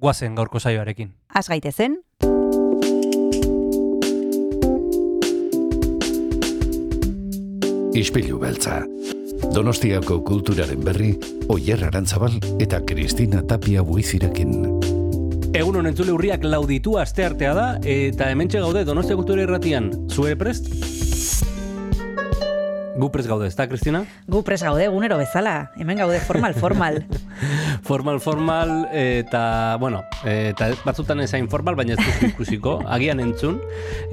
guazen gaurko saioarekin. Az gaitezen, Ispilu beltza. Donostiako kulturaren berri, Oyer Arantzabal eta Kristina Tapia buizirekin. Egun honen zule urriak lauditu asteartea da, eta hementxe gaude Donostia Kultura Irratian. Zue prest? Gu prest gaude, ez da, Kristina? gu pres gaude egunero bezala. Hemen gaude formal, formal. Formal, formal, eta, bueno, eta batzutan ezain formal, baina ez duzu ikusiko, agian entzun.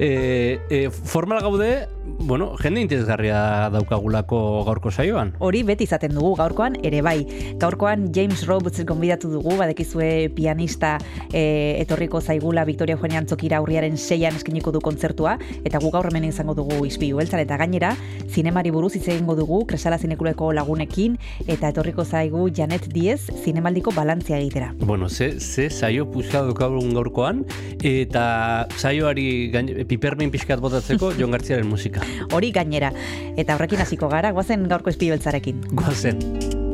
E, e, formal gaude, bueno, jende interesgarria daukagulako gaurko saioan. Hori beti izaten dugu gaurkoan ere bai. Gaurkoan James Roberts gonbidatu dugu, badekizue pianista e, etorriko zaigula Victoria Eugenia Antzokira aurriaren seian eskeniko du kontzertua, eta gu gaur hemen izango dugu izpilu beltzan, eta gainera, zinemari buruz hitz egingo dugu Kresala zinekuleko lagunekin, eta etorriko zaigu Janet Diez zinemaldiko balantzia egitera. Bueno, ze, ze saio puzka daukagun gaurkoan, eta saioari pipermin pixkat botatzeko Jon Gartziaren musika. Hori gainera. Eta horrekin hasiko gara, guazen gaurko izpilu beltzarekin. Guazen.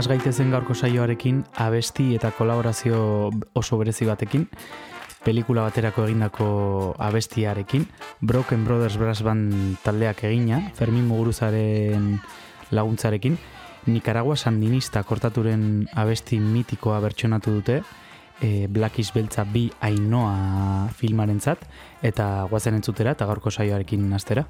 Az gaitezen gaurko saioarekin abesti eta kolaborazio oso berezi batekin, pelikula baterako egindako abestiarekin, Broken Brothers Brass Band taldeak egina, Fermin Muguruzaren laguntzarekin, Nicaragua Sandinista kortaturen abesti mitikoa bertsonatu dute, e, Black is Beltza bi Ainoa filmarentzat eta guazen entzutera eta gaurko saioarekin astera.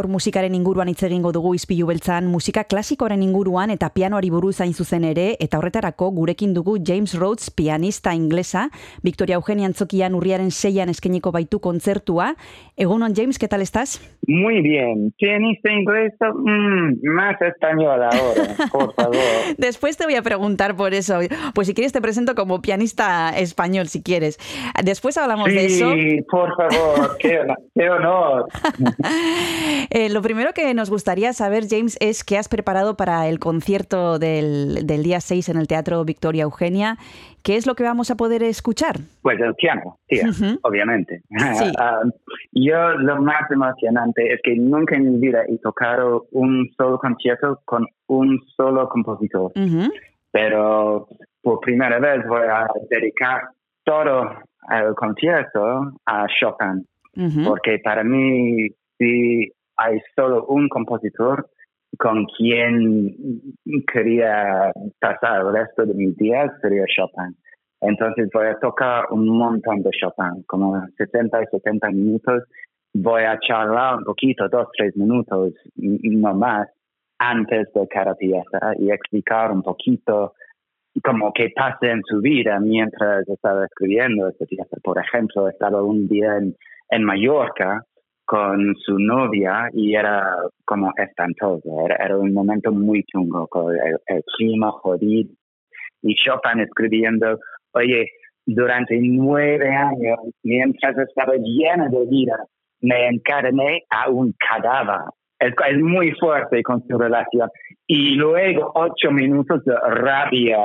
Gaur musikaren inguruan hitz egingo dugu izpilu beltzan, musika klasikoaren inguruan eta pianoari buruz hain zuzen ere, eta horretarako gurekin dugu James Rhodes pianista inglesa, Victoria Eugenia Antzokian urriaren seian eskeniko baitu kontzertua. Egunon, James, ¿qué tal estás? Muy bien. Pianista inglesa, mmm, más española ahora, por favor. Después te voy a preguntar por eso. Pues si quieres te presento como pianista español, si quieres. Después hablamos sí, de eso. Sí, por favor. Qué honor. eh, lo primero que nos gustaría saber, James, es qué has preparado para el concierto del, del día 6 en el Teatro Victoria Eugenia. ¿Qué es lo que vamos a poder escuchar? Pues el piano, tía, uh -huh. obviamente. Sí. Uh, yo lo más emocionante es que nunca en mi vida he tocado un solo concierto con un solo compositor. Uh -huh. Pero por primera vez voy a dedicar todo el concierto a Chopin. Uh -huh. Porque para mí, si hay solo un compositor con quien quería pasar el resto de mis días, sería Chopin. Entonces voy a tocar un montón de Chopin, como 60 y 70 minutos. Voy a charlar un poquito, dos, tres minutos, no más, antes de cada pieza y explicar un poquito como que pasa en su vida mientras estaba escribiendo esta pieza. Por ejemplo, estaba un día en, en Mallorca con su novia y era como espantoso, era, era un momento muy chungo, con el, clima jodido. Y Chopin escribiendo, oye, durante nueve años, mientras estaba llena de vida, me encarné a un cadáver. Es, muy fuerte con su relación. Y luego ocho minutos de rabia,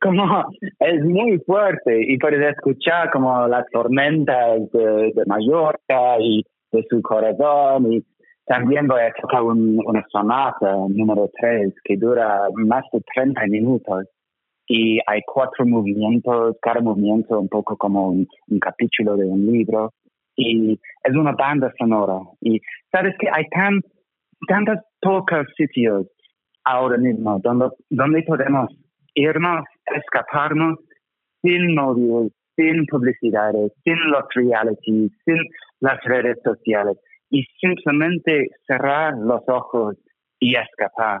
como, es muy fuerte. Y puedes escuchar como las tormentas de, de Mallorca y de su corazón y también voy a tocar un, una sonata número 3 que dura más de 30 minutos. Y hay cuatro movimientos, cada movimiento un poco como un, capítulo de un libro. Y es una banda sonora. Y sabes que hay tan tantos pocos sitios ahora mismo donde, donde podemos irnos, escaparnos sin móviles, sin publicidades, sin los realities, sin las redes sociales y simplemente cerrar los ojos y escapar.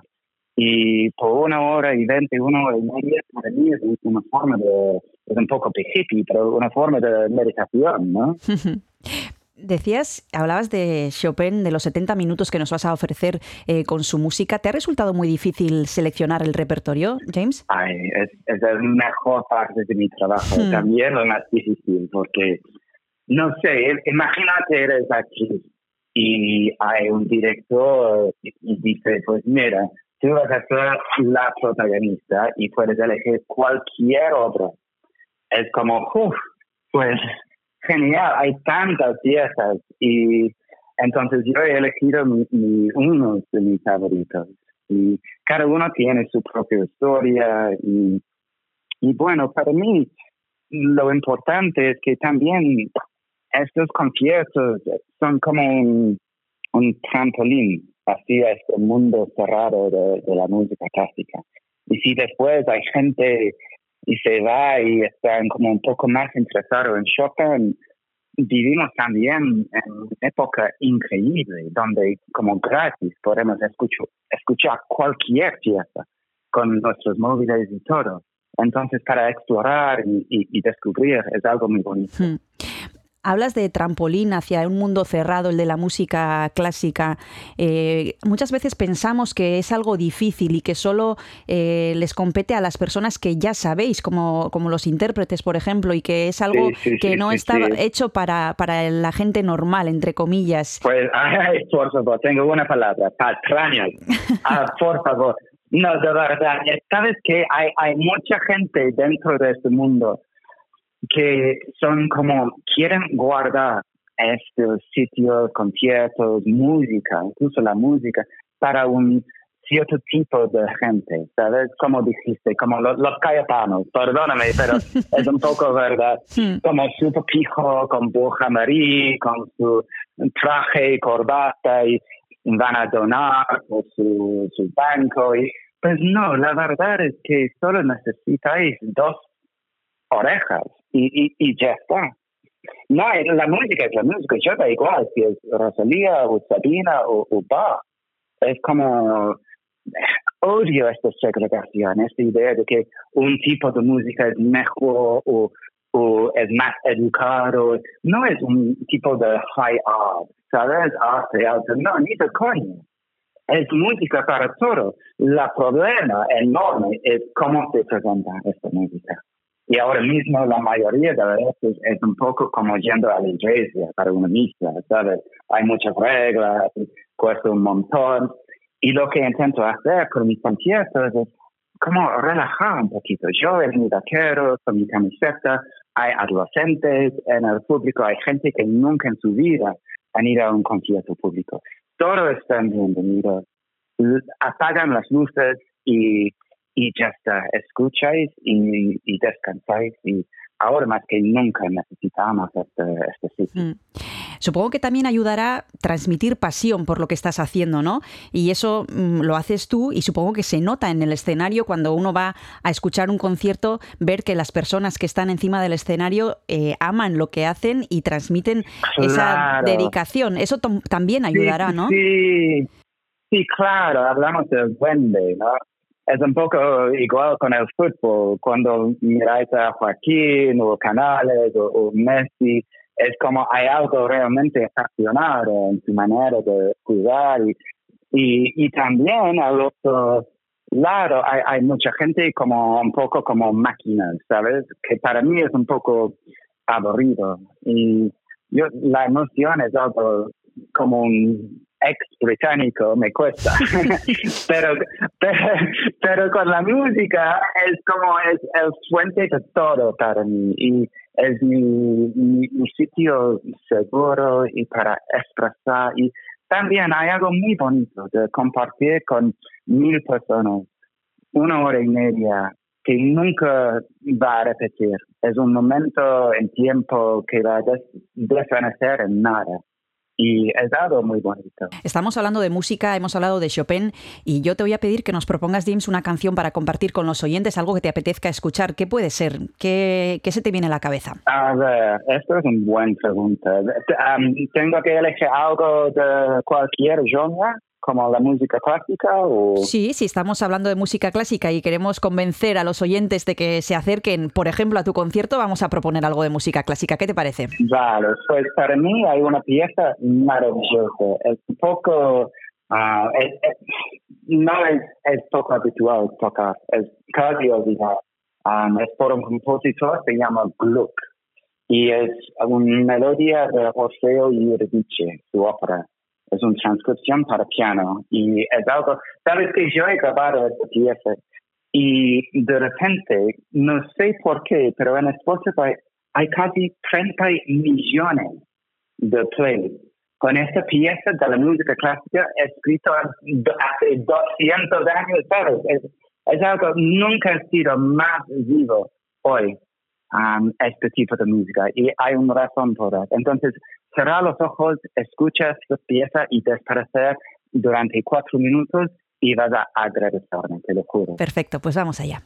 Y por una hora y veinte, una hora y media, para mí es una forma de, es un poco hippie, pero una forma de meditación, ¿no? Decías, hablabas de Chopin, de los 70 minutos que nos vas a ofrecer eh, con su música. ¿Te ha resultado muy difícil seleccionar el repertorio, James? Ay, es, es la mejor parte de mi trabajo. Hmm. También lo más difícil, porque, no sé, imagínate, eres aquí y hay un director y dice, pues mira, tú vas a ser la protagonista y puedes elegir cualquier otro. Es como, uff, pues genial, hay tantas piezas. Y entonces yo he elegido mi, mi, uno de mis favoritos. Y cada uno tiene su propia historia y, y bueno, para mí lo importante es que también estos conciertos son como un, un trampolín hacia este mundo cerrado de, de la música clásica. Y si después hay gente y se va y están como un poco más interesados en Chopin, vivimos también en una época increíble donde como gratis podemos escuchar, escuchar cualquier pieza con nuestros móviles y todo. Entonces, para explorar y, y, y descubrir es algo muy bonito. Hmm. Hablas de trampolín hacia un mundo cerrado, el de la música clásica. Eh, muchas veces pensamos que es algo difícil y que solo eh, les compete a las personas que ya sabéis, como, como los intérpretes, por ejemplo, y que es algo sí, sí, que sí, no está hecho para, para la gente normal, entre comillas. Pues, ay, por favor, tengo una palabra, patrañas. ah, por favor. No, de verdad, sabes que hay, hay mucha gente dentro de este mundo que son como, quieren guardar estos sitios, conciertos, música, incluso la música, para un cierto tipo de gente, ¿sabes? Como dijiste, como los, los perdóname, pero es un poco verdad, como super pijo, con burja marí, con su traje y corbata, y van a donar por su, su banco, y pues no, la verdad es que solo necesitáis dos orejas y, y, y ya está. No, la música es la música. Yo da igual si es Rosalía o Sabina o, o Bach. Es como odio esta segregación, esta idea de que un tipo de música es mejor o, es más educado. No es un tipo de high art, ¿sabes? Arte alto. No, ni de coño. Es música para todo. El problema enorme es cómo se presenta esta música. Y ahora mismo la mayoría de veces es un poco como yendo a la iglesia para una misa, ¿sabes? Hay muchas reglas, cuesta un montón. Y lo que intento hacer con mis conciertos es como relajar un poquito. Yo he venido quiero con mi camiseta, hay adolescentes en el público, hay gente que nunca en su vida han ido a un concierto público. Todos están bienvenidos. Apagan las luces y, y ya está. Escucháis y, y descansáis y ahora más que nunca necesitamos este, este sitio. Mm. Supongo que también ayudará transmitir pasión por lo que estás haciendo, ¿no? Y eso mm, lo haces tú y supongo que se nota en el escenario cuando uno va a escuchar un concierto, ver que las personas que están encima del escenario eh, aman lo que hacen y transmiten esa dedicación. Eso también ayudará, ¿no? Sí, sí, claro, hablamos del duende, ¿no? Es un poco igual con el fútbol. Cuando miráis a Joaquín o Canales o, Messi, es como hay algo realmente apasionado en su manera de jugar. Y, y, también al otro lado hay, hay mucha gente como un poco como máquinas, ¿sabes? Que para mí es un poco aburrido. Y yo, la emoción es algo como un ex británico me cuesta, pero, pero, con la música es como es el fuente de todo para mí y es mi, mi, sitio seguro y para expresar. Y también hay algo muy bonito de compartir con mil personas una hora y media que nunca va a repetir. Es un momento en tiempo que va a des en nada y es dado muy bonito. Estamos hablando de música, hemos hablado de Chopin y yo te voy a pedir que nos propongas, James, una canción para compartir con los oyentes, algo que te apetezca escuchar. ¿Qué puede ser? ¿Qué, qué se te viene a la cabeza? A ver, esto es una buena pregunta. Um, ¿Tengo que elegir algo de cualquier genre? Como la música clásica? O... Sí, si estamos hablando de música clásica y queremos convencer a los oyentes de que se acerquen, por ejemplo, a tu concierto, vamos a proponer algo de música clásica. ¿Qué te parece? Vale, pues para mí hay una pieza maravillosa. Es un poco... Uh, es, es, no es, es, poco habitual tocar, es casi olvidado. Um, es por un compositor se llama Gluck y es una melodía de Orfeo y Eurídice, su ópera es una transcripción para piano y es algo, sabes que yo he grabado esta pieza y de repente, no sé por qué, pero en Spotify hay casi 30 millones de plays con esta pieza de la música clásica escrita hace 200 años, ¿sabes? Es, es algo nunca ha sido más vivo hoy, um, este tipo de música, y hay una razón por eso. Entonces, cerrar los ojos, escuchas la pieza y desaparecer durante cuatro minutos y vas a agradecerme, te lo juro. Perfecto, pues vamos allá.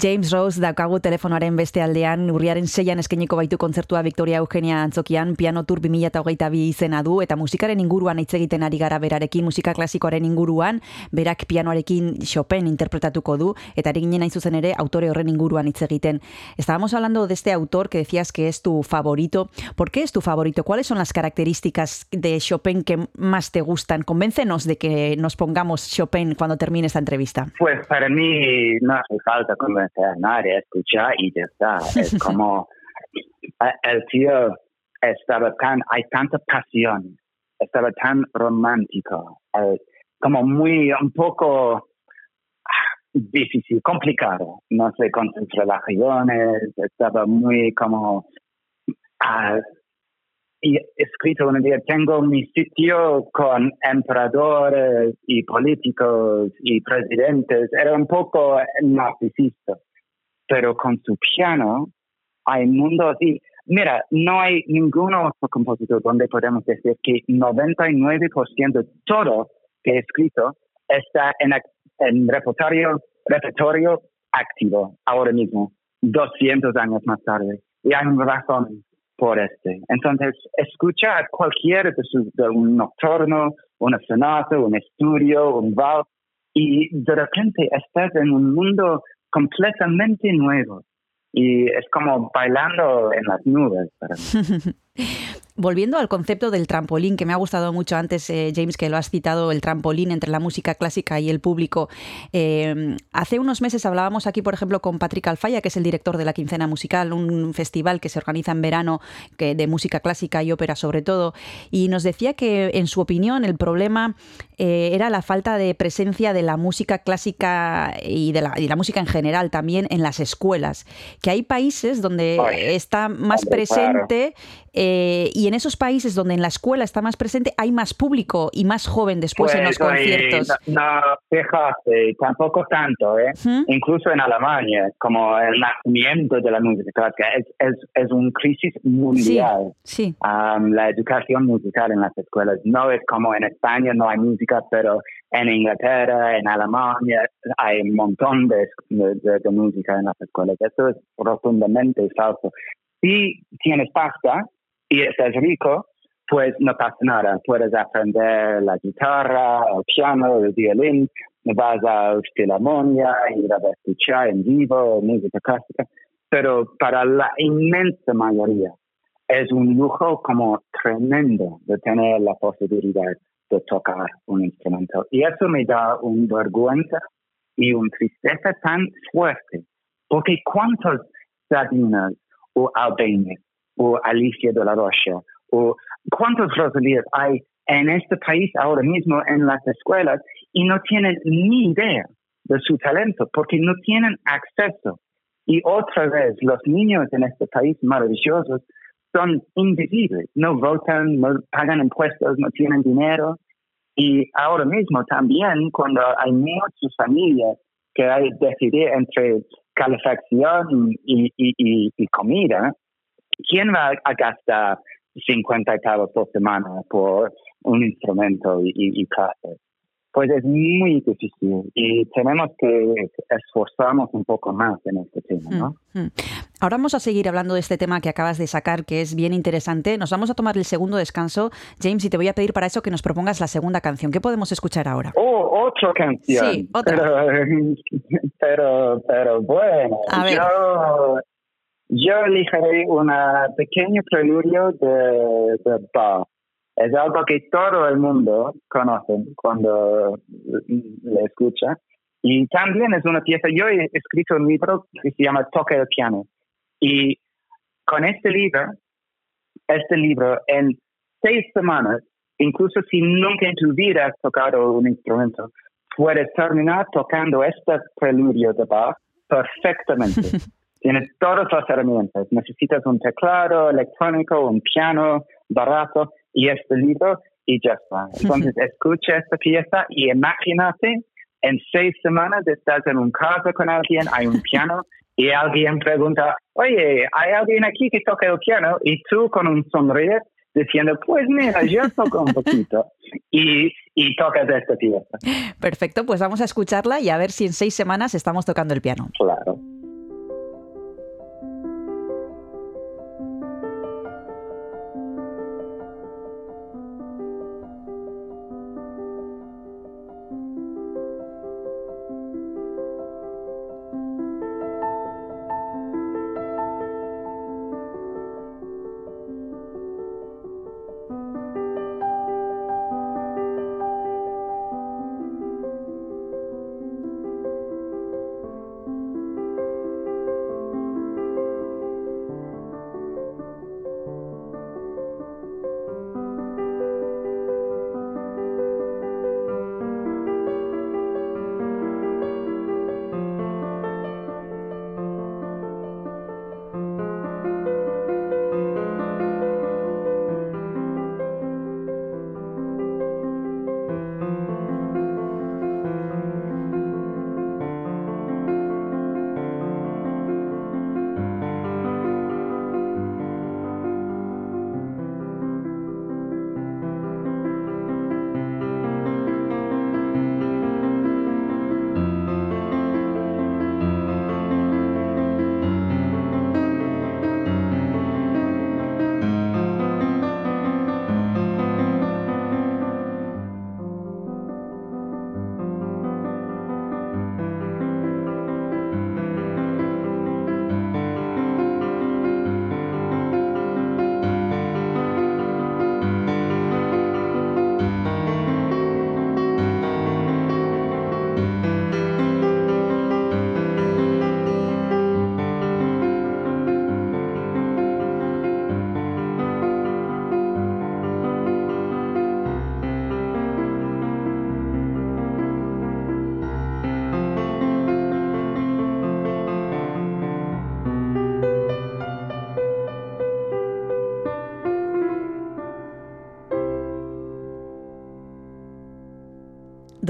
James Rose daukagu telefonoaren beste aldean, urriaren seian eskeniko baitu kontzertua Victoria Eugenia Antzokian, piano tour 2008 bi izena du, eta musikaren inguruan hitz egiten ari gara berarekin, musika klasikoaren inguruan, berak pianoarekin Chopin interpretatuko du, eta ari ginen zuzen ere, autore horren inguruan hitz. Estábamos hablando de este autor que decías que es tu favorito. ¿Por qué es tu favorito? ¿Cuáles son las características de Chopin que más te gustan? Convéncenos de que nos pongamos Chopin cuando termine esta entrevista. Pues para mí no hace falta convencer a nadie, escuchar y ya está. Es como el tío estaba tan, hay tanta pasión, estaba tan romántico, eh, como muy, un poco ah, difícil, complicado. No sé, con sus relaciones, estaba muy como... ah, escrito un día, tengo mi sitio con emperadores y políticos y presidentes. Era un poco narcisista, pero con su piano hay mundo así. Mira, no hay ningún otro compositor donde podemos decir que 99% de todo que he escrito está en, en repertorio, repertorio activo ahora mismo, 200 años más tarde. Y hay una razón por este. Entonces, escuchar cualquiera de, sus, de un nocturno, una sonata, un estudio, un vals, y de repente estás en un mundo completamente nuevo. Y es como bailando en las nubes. Volviendo al concepto del trampolín, que me ha gustado mucho antes, eh, James, que lo has citado, el trampolín entre la música clásica y el público. Eh, hace unos meses hablábamos aquí, por ejemplo, con Patrick Alfaya, que es el director de la Quincena Musical, un festival que se organiza en verano que, de música clásica y ópera sobre todo, y nos decía que, en su opinión, el problema eh, era la falta de presencia de la música clásica y de la, y la música en general también en las escuelas, que hay países donde Ay, está más presente eh, y en esos países donde en la escuela está más presente hay más público y más joven después en los Pues, conciertos. No, no, fíjate, tampoco tanto, ¿eh? ¿Mm? Incluso en Alemania, como el nacimiento de la música clásica, es, es, es una crisis mundial. Sí, Um, la educación musical en las escuelas no es como en España, no hay música, pero en Inglaterra, en Alemania, hay un montón de, de, música en las escuelas. Eso es rotundamente falso. Si tienes pasta y estás rico, pues no pasa nada. Puedes aprender la guitarra, el piano, el violín, vas a la filarmonia y vas a escuchar en vivo música clásica. Pero para la inmensa mayoría, es un lujo como tremendo de tener la posibilidad de tocar un instrumento. Y eso me da una vergüenza y una tristeza tan fuerte. Porque cuántos Sabinas o Albenias o Alicia de la Rocha o cuántos Rosalías hay en este país ahora mismo en las escuelas y no tienen ni idea de su talento porque no tienen acceso. Y otra vez, los niños en este país maravillosos son invisibles, no votan, no pagan impuestos, no tienen dinero. Y ahora mismo también, cuando hay muchas familias que hay que decidir entre calefacción y, y, y comida, ¿quién va a gastar 50 pavos por semana por un instrumento y, y, y clases? Pues es muy difícil y tenemos que esforzarnos un poco más en este tema, ¿no? Mm, mm. Ahora vamos a seguir hablando de este tema que acabas de sacar, que es bien interesante. Nos vamos a tomar el segundo descanso, James, y te voy a pedir para eso que nos propongas la segunda canción. ¿Qué podemos escuchar ahora? Oh, otra canción. Sí, otra. Pero, pero, pero bueno, A ver. yo, yo elegiré una pequeña preludio de, de Bach. Es algo que todo el mundo conoce cuando le escucha. Y también es una pieza, yo he escrito un libro que se llama Toca el piano. Y con este libro, este libro en seis semanas, incluso si nunca en tu vida has tocado un instrumento, puedes terminar tocando este preludio de Bach perfectamente. Tienes todas las herramientas. Necesitas un teclado electrónico, un piano barato y este libro y ya está. Entonces escucha esta pieza y imagínate en seis semanas estás en un casa con alguien, hay un piano y alguien pregunta, oye, ¿hay alguien aquí que toca el piano? Y tú con un sonríe diciendo, pues mira, yo toco un poquito. Y, y tocas esta pieza, Perfecto, pues vamos a escucharla y a ver si en seis semanas estamos tocando el piano. claro.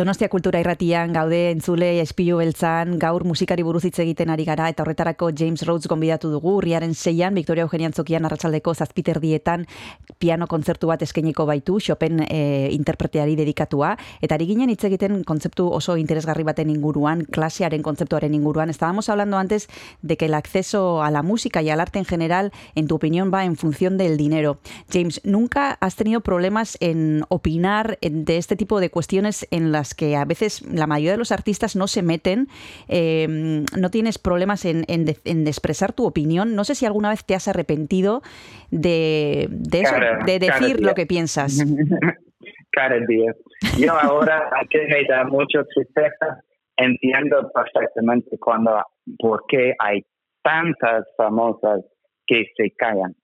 Donostia Kultura Irratian gaude entzule espilu beltzan gaur musikari buruz hitz egiten ari gara eta horretarako James Rhodes gonbidatu dugu urriaren seian Victoria Eugenia Antzokian arratsaldeko dietan piano kontzertu bat eskainiko baitu Chopin e, interpreteari dedikatua eta ari ginen hitz egiten kontzeptu oso interesgarri baten inguruan klasearen kontzeptuaren inguruan. Estábamos hablando antes de que el acceso a la música y al arte en general en tu opinión va en función del dinero. James nunca has tenido problemas en opinar de este tipo de cuestiones en las que a veces la mayoría de los artistas no se meten, eh, no tienes problemas en, expresar tu opinión. No sé si alguna vez te has arrepentido de, de eso, Cada- de decir lo que piensas. Cada día. Yo ahora, que me da mucho tristeza, entiendo perfectamente cuando, por qué hay tantas famosas que se callan.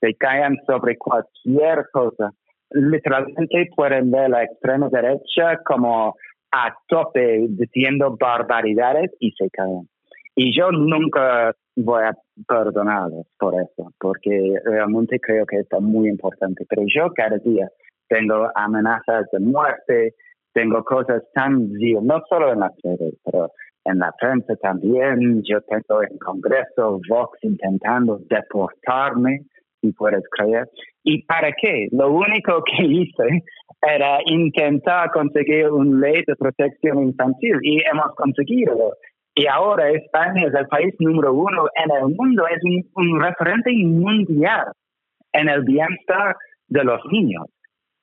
Se callan sobre cualquier cosa. Literalmente pueden ver la extrema derecha como a tope diciendo barbaridades y se callan. Y yo nunca voy a perdonarlos por eso, porque realmente creo que está muy importante. Pero yo cada día tengo amenazas de muerte, tengo cosas tan vil, no solo en las redes, pero en la prensa también. Yo tengo en Congreso Vox intentando deportarme, si puedes creer. ¿Y para qué? Lo único que hice era intentar conseguir una ley de protección infantil y hemos conseguido. Y ahora España es el país número uno en el mundo, es un, referente mundial en el bienestar de los niños.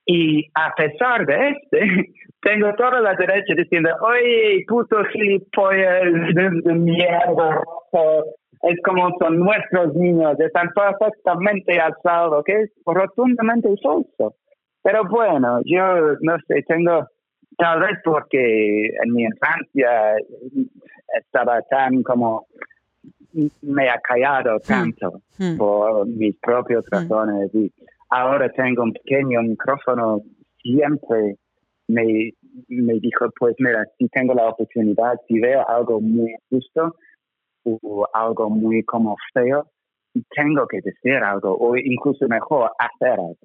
Y a pesar de este, tengo toda la derecha diciendo, oye, puto gilipollas de, mierda, rojo". es como son nuestros niños, están perfectamente alzados, que es rotundamente falso. Pero bueno, yo no sé, tengo, tal vez porque en mi infancia estaba tan como, me ha callado tanto Mm. por mis propias Mm. razones y ahora tengo un pequeño micrófono, siempre me, me dijo, pues mira, si tengo la oportunidad, si veo algo muy justo o algo muy como feo, tengo que decir algo o incluso mejor hacer algo.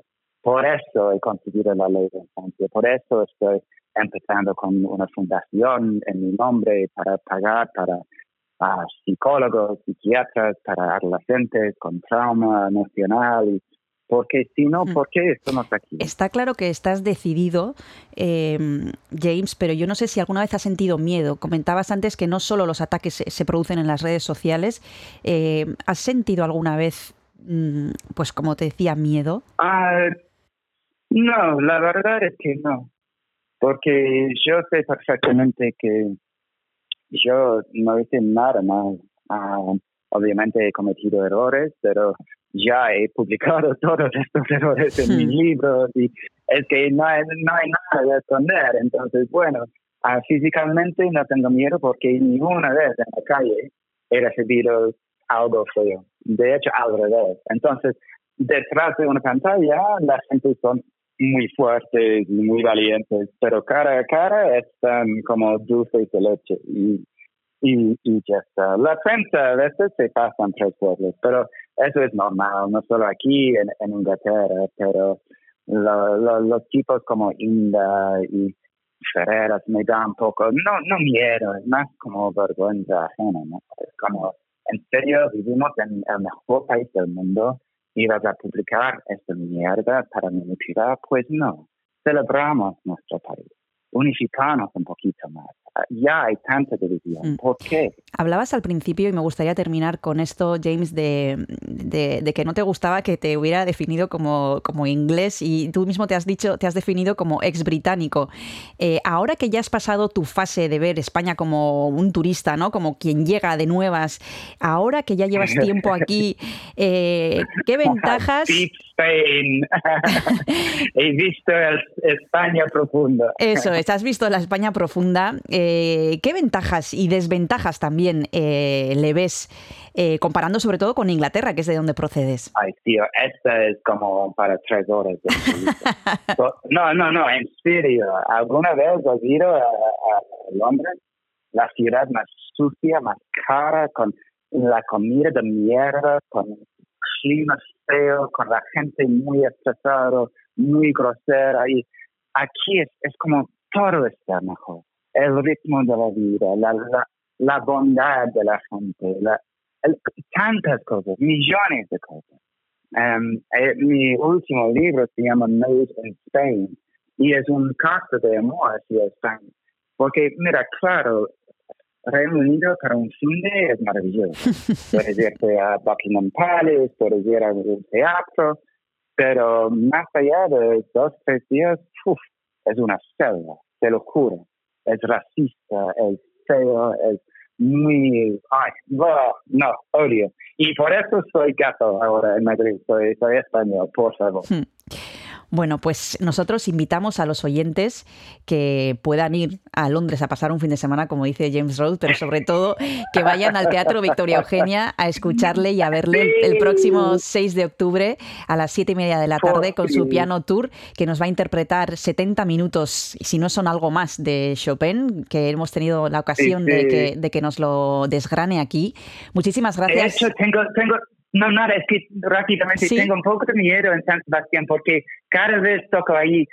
Por eso he conseguido la ley de infancia, por eso estoy empezando con una fundación en mi nombre para pagar para a psicólogos, psiquiatras, para adolescentes con trauma emocional. y- Porque si no, Mm. ¿por qué estamos aquí? Está claro que estás decidido, eh, James, pero yo no sé si alguna vez has sentido miedo. Comentabas antes que no solo los ataques se, se producen en las redes sociales. eh, ¿Has sentido alguna vez, mm, pues como te decía, miedo? Ah, no, la verdad es que no. Porque yo sé perfectamente que yo no hice nada mal. Ah, obviamente he cometido errores, pero ya he publicado todos estos errores en mis Hmm. libros y es que no hay, no hay nada de esconder. Entonces, bueno, ah, físicamente no tengo miedo porque ninguna vez en la calle he recibido algo feo. De hecho, al revés. Entonces, detrás de una pantalla, la gente son muy fuertes y muy valientes, pero cara a cara están como dulces de leche y, y, y ya está. La prensa a veces se pasan tres pueblos, pero eso es normal, no solo aquí en, Inglaterra, pero lo- lo- los tipos como Inda y Ferreras me dan poco, no, no miedo, es más como vergüenza ajena, ¿no? Es como, en serio, vivimos en el mejor país del mundo y vas a publicar esta mierda para manipular, pues no. Celebramos nuestro país, unificarnos un poquito más. Ya hay tanta división, Mm. ¿por qué? Hablabas al principio, y me gustaría terminar con esto, James, de, de- de que no te gustaba que te hubiera definido como, como inglés y tú mismo te has dicho, te has definido como ex británico. Eh, ahora que ya has pasado tu fase de ver España como un turista, ¿no? Como quien llega de nuevas, ahora que ya llevas tiempo aquí, eh, ¿qué ventajas? Deep Spain. He visto el España profundo. Eso es, has visto la España profunda. Eh, ¿Qué ventajas y desventajas también eh, le ves, eh, comparando sobre todo con Inglaterra, que es de donde procedes? Ay, tío, esta es como para tres horas. de no, no, no, en serio. ¿Alguna vez has ido a, a Londres? La ciudad más sucia, más cara, con la comida de mierda, con clima feo, con la gente muy estresada, muy grosera. Y aquí es, es como todo está mejor. El ritmo de la vida, la, la, la bondad de la gente, la, el, tantas cosas, millones de cosas. Um, eh, mi último libro se llama Made in Spain y es un caso de amor hacia España. Porque, mira, claro, Reino Unido para un fin de es maravilloso. puedes irte a Buckingham Palace, puedes ir a un teatro, pero más allá de dos, tres días, uf, es una selva, te lo juro. Es racista, es feo, es muy... Ay, no, odio. Y por eso soy gato ahora en Madrid, soy, soy español, por favor. Hmm. Bueno, pues nosotros invitamos a los oyentes que puedan ir a Londres a pasar un fin de semana, como dice James Rhodes, pero sobre todo que vayan al Teatro Victoria Eugenia a escucharle y a verle el, próximo 6 de octubre a las 7 y media de la tarde con su piano tour, que nos va a interpretar 70 minutos, si no son algo más, de Chopin, que hemos tenido la ocasión de, que, de que nos lo desgrane aquí. Muchísimas gracias. De hecho, tengo, tengo, no, nada, es que rápidamente tengo un poco de miedo en San Sebastián porque cada vez toco ahí,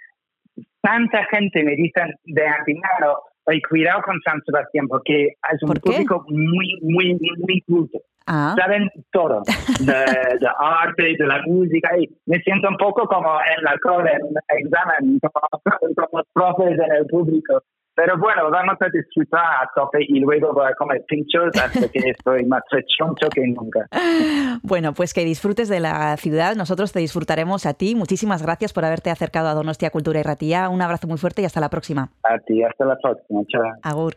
tanta gente me dice de antemano, oye, cuidado con San Sebastián porque es un público muy, muy, muy culto. Ah. Saben todo, de, de, arte, de la música, y me siento un poco como en la escuela, en un examen, como, como profes en el público. Pero bueno, vamos a disfrutar a tope y luego voy a comer pinchos hasta que estoy más rechoncho que nunca. Bueno, pues que disfrutes de la ciudad. Nosotros te disfrutaremos a ti. Muchísimas gracias por haberte acercado a Donostia Cultura y Ratía. Un abrazo muy fuerte y hasta la próxima. A ti, hasta la próxima. Chao. Agur.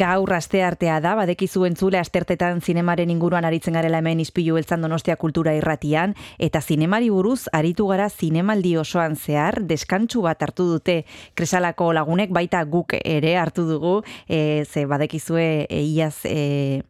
Gaur aste artea da, badekizu entzule astertetan zinemaren inguruan aritzen garela hemen izpilu beltzan donostia kultura irratian, eta zinemari buruz aritu gara zinemaldi osoan zehar, deskantsu bat hartu dute. Kresalako lagunek, baita guk ere hartu dugu, e, ze badekizue e, iaz e,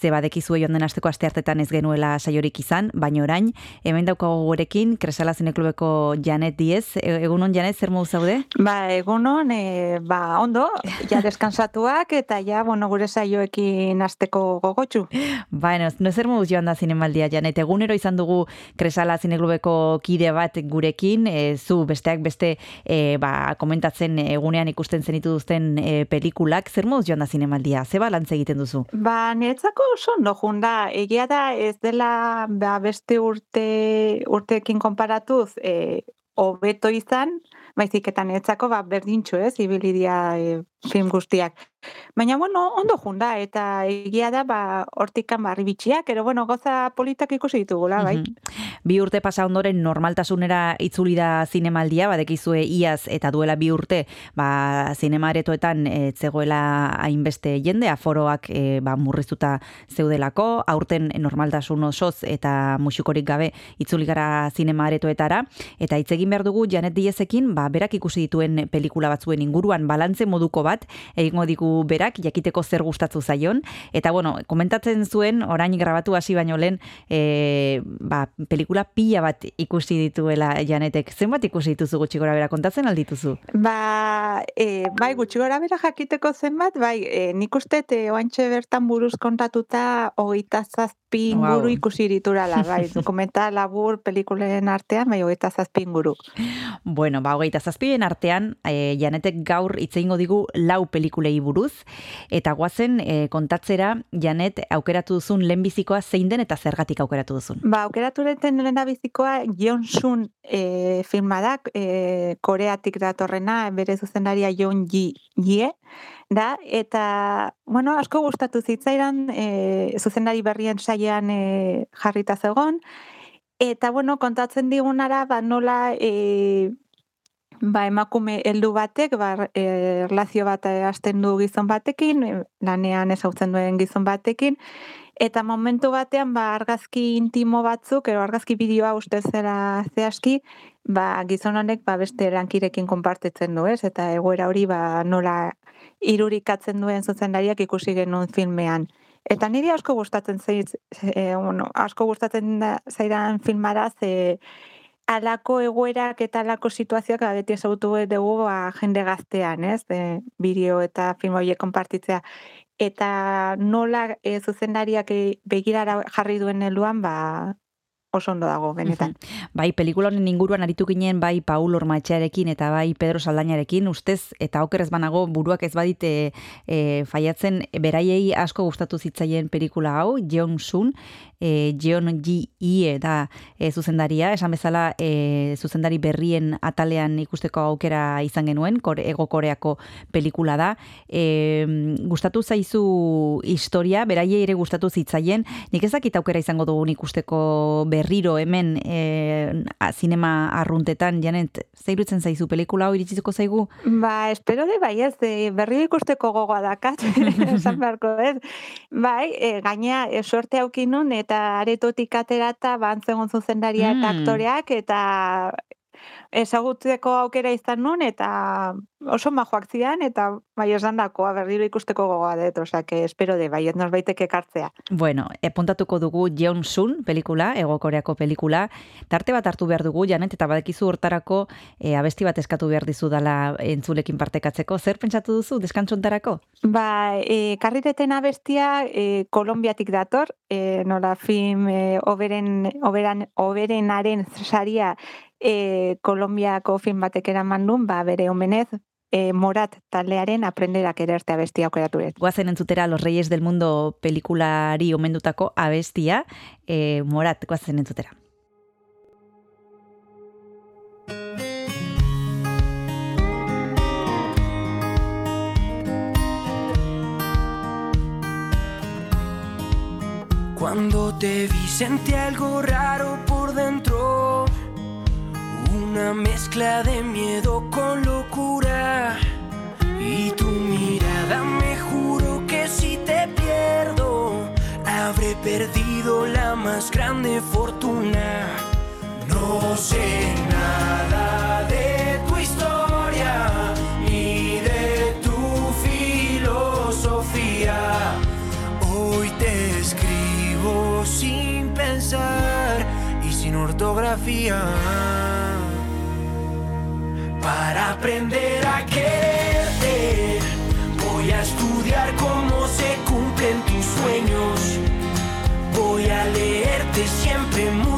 ze badekizue joan den asteko asteartetan ez genuela saiorik izan, baina orain, hemen daukago gurekin, Kresala Zineklubeko Janet Diez. E, egunon, Janet, zer modu zaude? Ba, egunon, e, ba, ondo, ja deskansatuak eta ja, bueno, gure saioekin asteko gogotxu. Bueno, no zer moduz joan da zinemaldia, Janet. Egunero izan dugu Kresala Zineklubeko kide bat gurekin, e, zu besteak beste e, ba, komentatzen egunean ikusten zenitu duzten e, pelikulak, zer moduz joan da zinemaldia? Ze balantze egiten duzu? Ba, niretzako oso ondo joan da, egia da ez dela ba, beste urte urteekin konparatuz e, hobeto izan, baizik eta niretzako ba, berdintxo ez, ibilidia e, film guztiak. Baina, bueno, ondo jun da, eta egia da, ba, hortikan barri bitxiak, ero, bueno, goza politak ikusi ditugula, bai. Bi urte pasa ondoren normaltasunera itzuli da zinemaldia, badekizue iaz eta duela bi urte, ba, zinema aretoetan e, zegoela hainbeste jende, aforoak e, ba, murriztuta zeudelako, aurten normaltasun osoz eta musikorik gabe itzuli gara zinema aretoetara, eta hitz egin behar dugu Janet Diezekin, ba, berak ikusi dituen pelikula batzuen inguruan balantze moduko bat, egingo digu berak, jakiteko zer gustatzu zaion, eta bueno, komentatzen zuen, orain grabatu hasi baino lehen, e, ba, pelikula pila bat ikusi dituela Janetek. Zenbat ikusi dituzu gutxi gora bera kontatzen aldituzu? Ba, e, bai, gutxi gora bera jakiteko zenbat, bai, e, nik uste te oantxe bertan buruz kontatuta hogeita zazpi inguru Wow. ikusi diturala, bai, dokumenta labur pelikulen artean, bai, hogeita zazpi inguru. Bueno, ba, hogeita zazpien artean, e, Janetek gaur hitz egingo digu lau pelikulei buruz, eta guazen e, kontatzera, Janet, aukeratu duzun lehenbizikoa zein den eta zergatik aukeratu duzun. Ba, aukeratu deten lehen bizikoa Jon Sun e, filma da, e, koreatik datorrena, bere zuzendaria Jon Ji Ye, da, eta, bueno, asko gustatu zitzaidan, e, zuzendari berrien saian e, jarrita zegon, eta, bueno, kontatzen digunara, ba, nola, e, ba, emakume heldu batek, ba, e, erlazio bat e, hasten du gizon batekin, e, lanean ezautzen duen gizon batekin, Eta momentu batean, ba, argazki intimo batzuk, edo argazki bideoa uste zera zehazki, ba, gizon honek ba, beste lankirekin konpartitzen du, ez? Eta egoera hori ba, nola irurikatzen duen zuzendariak ikusi genuen filmean. Eta niri asko gustatzen zaiz, e, bueno, asko gustatzen da, zaidan filmara, ze alako egoerak eta alako situazioak ba, beti ezagutu dugu ba, jende gaztean, ez? E, bideo eta film horiek konpartitzea eta nola e, zuzendariak e, begirara jarri duen heluan, ba, oso ondo dago, benetan. Bai, pelikula honen inguruan aritu ginen bai Paul Ormaetxearekin eta bai Pedro Saldañarekin, ustez eta oker ez banago buruak ez badite e, faiatzen beraiei asko gustatu zitzaien pelikula hau, Jeon Sun, e, Jeon Ji Ie da e, zuzendaria, esan bezala e, zuzendari berrien atalean ikusteko aukera izan genuen, kore, ego koreako pelikula da. E, gustatu zaizu historia, beraiei ere gustatu zitzaien, nik ezakit aukera izango dugun ikusteko berriro hemen e, zinema arruntetan, janet, zeirutzen zaizu pelikula hau iritsiko zaigu? Ba, espero de bai ez, e, berri ikusteko gogoa dakat, esan beharko ez. Bai, e, gaina e, sorte aukin nun, eta aretotik aterata, bantzegon zuzendaria eta Mm. aktoreak, eta ezagutzeko aukera izan nun, eta oso majoak zian, eta bai esan dakoa berriro ikusteko gogoa dut, que espero de bai, norbaitek ekartzea. Bueno, epuntatuko dugu Jeon Sun pelikula, Ego Koreako pelikula. Tarte bat hartu behar dugu, Janet, eta badekizu hortarako e, abesti bat eskatu behar dizu dala entzulekin partekatzeko. Zer pentsatu duzu, deskantzontarako? Ba, e, karrireten abestia e, Kolombiatik dator, e, nola film e, oberen, oberan, oberenaren saria e, Kolombiako film batek eraman nun, ba, bere omenez, e, Morat taldearen aprenderak ererte abestia aukeratu dut. Guazen entzutera Los Reyes del Mundo pelikulari omendutako abestia, e, Morat, guazen entzutera. Cuando te vi sentí algo raro por dentro, una mezcla de miedo con locura. Y tu mirada me juro que si te pierdo, habré perdido la más grande fortuna. No sé nada de tu historia ni de tu filosofía. Hoy te escribo sin pensar y sin ortografía. Para aprender a quererte, voy a estudiar cómo se cumplen tus sueños. Voy a leerte siempre muy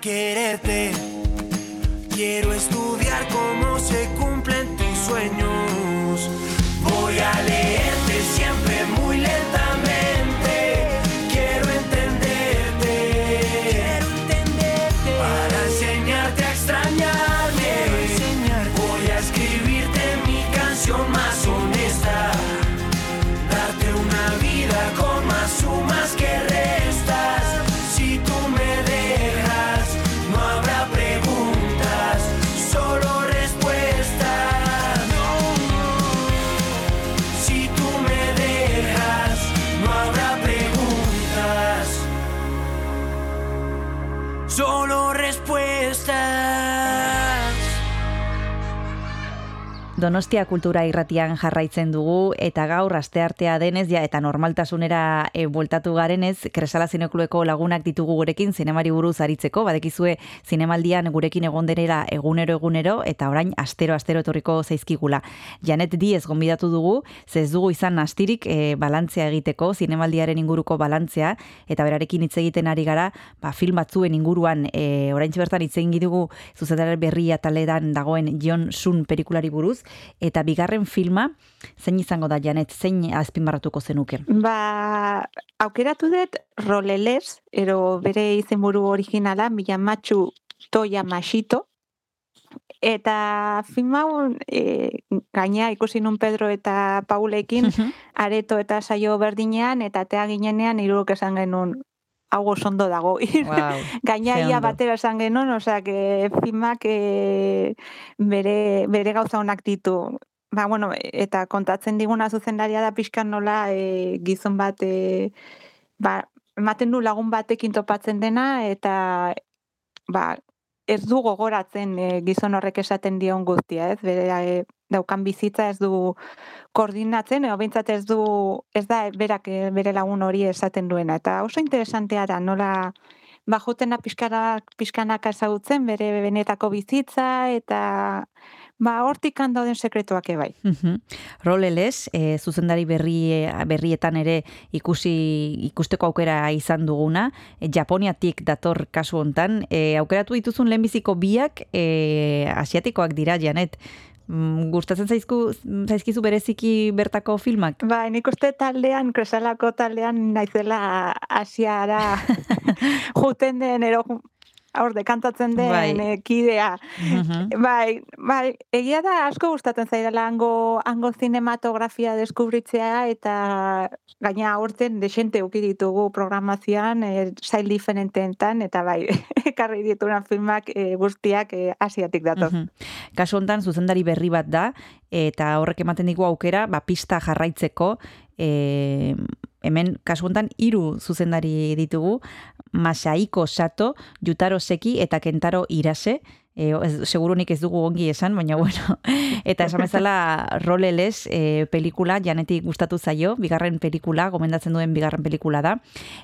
quererte. Quiero estudiar cómo se cumplen tus sueños. Donostia kultura irratian jarraitzen dugu eta gaur asteartea denez ja eta normaltasunera e, bueltatu garenez Kresala Zineklueko lagunak ditugu gurekin zinemari buruz aritzeko badekizue zinemaldian gurekin egon denera egunero egunero eta orain astero astero etorriko zaizkigula. Janet Diez gonbidatu dugu, ze ez dugu izan astirik e, balantzea egiteko zinemaldiaren inguruko balantzea eta berarekin hitz egiten ari gara, ba, film batzuen inguruan e, oraintxe bertan hitz egin dugu zuzendarar berria taledan dagoen John Sun pelikulari buruz Eta bigarren filma, zein izango da, Janet, zein azpimarratuko zenuke? Ba, aukeratu dut roleles, ero bere izenburu originala, Miyamatsu Toya Mashito, Eta film hau e, gaina ikusi nun Pedro eta Paulekin areto eta saio berdinean eta tea ginenean irurok esan genuen hau ondo dago. Wow, gaina ze ia ondo. batera esan genuen, osea, que filmak e, bere, bere gauza honak ditu. Ba, bueno, eta kontatzen diguna zuzendaria da pixkan nola e, gizon bat e, ba, ematen du lagun batekin topatzen dena eta ba, ez du gogoratzen e, gizon horrek esaten dion guztia, ez? Bere e, daukan bizitza ez du koordinatzen, edo behintzat ez du, ez da berak e, bere lagun hori esaten duena. Eta oso interesantea da, nola bajutena pixkanak, pixkanaka ezagutzen bere benetako bizitza, eta ba, hortik dauden sekretuak ebai. Mhm. Roleles, e, zuzendari berri, berrietan ere ikusi ikusteko aukera izan duguna, e, Japoniatik dator kasu hontan, e, aukeratu dituzun lehenbiziko biak e, asiatikoak dira, Janet. Mm, Gustatzen zaizku, zaizkizu bereziki bertako filmak? Ba, nik uste taldean, kresalako taldean naizela asiara juten den, ero, hor dekantatzen den Bai. kidea. Mhm. Bai, bai, egia da asko gustatzen zaidala hango, hango zinematografia deskubritzea eta gaina aurten desente uki ditugu programazioan e, sail diferenteetan eta bai, ekarri dituena filmak e, guztiak e, asiatik datoz. Mhm. Kasu hontan zuzendari berri bat da eta horrek ematen digu aukera ba pista jarraitzeko e, hemen kasu hontan hiru zuzendari ditugu. Masaiko Sato, Jutaro Seki eta Kentaro Irase E, ez, segurunik ez dugu ongi esan, baina bueno. Eta esan bezala roleles e, pelikula, janetik gustatu zaio, bigarren pelikula, gomendatzen duen bigarren pelikula da.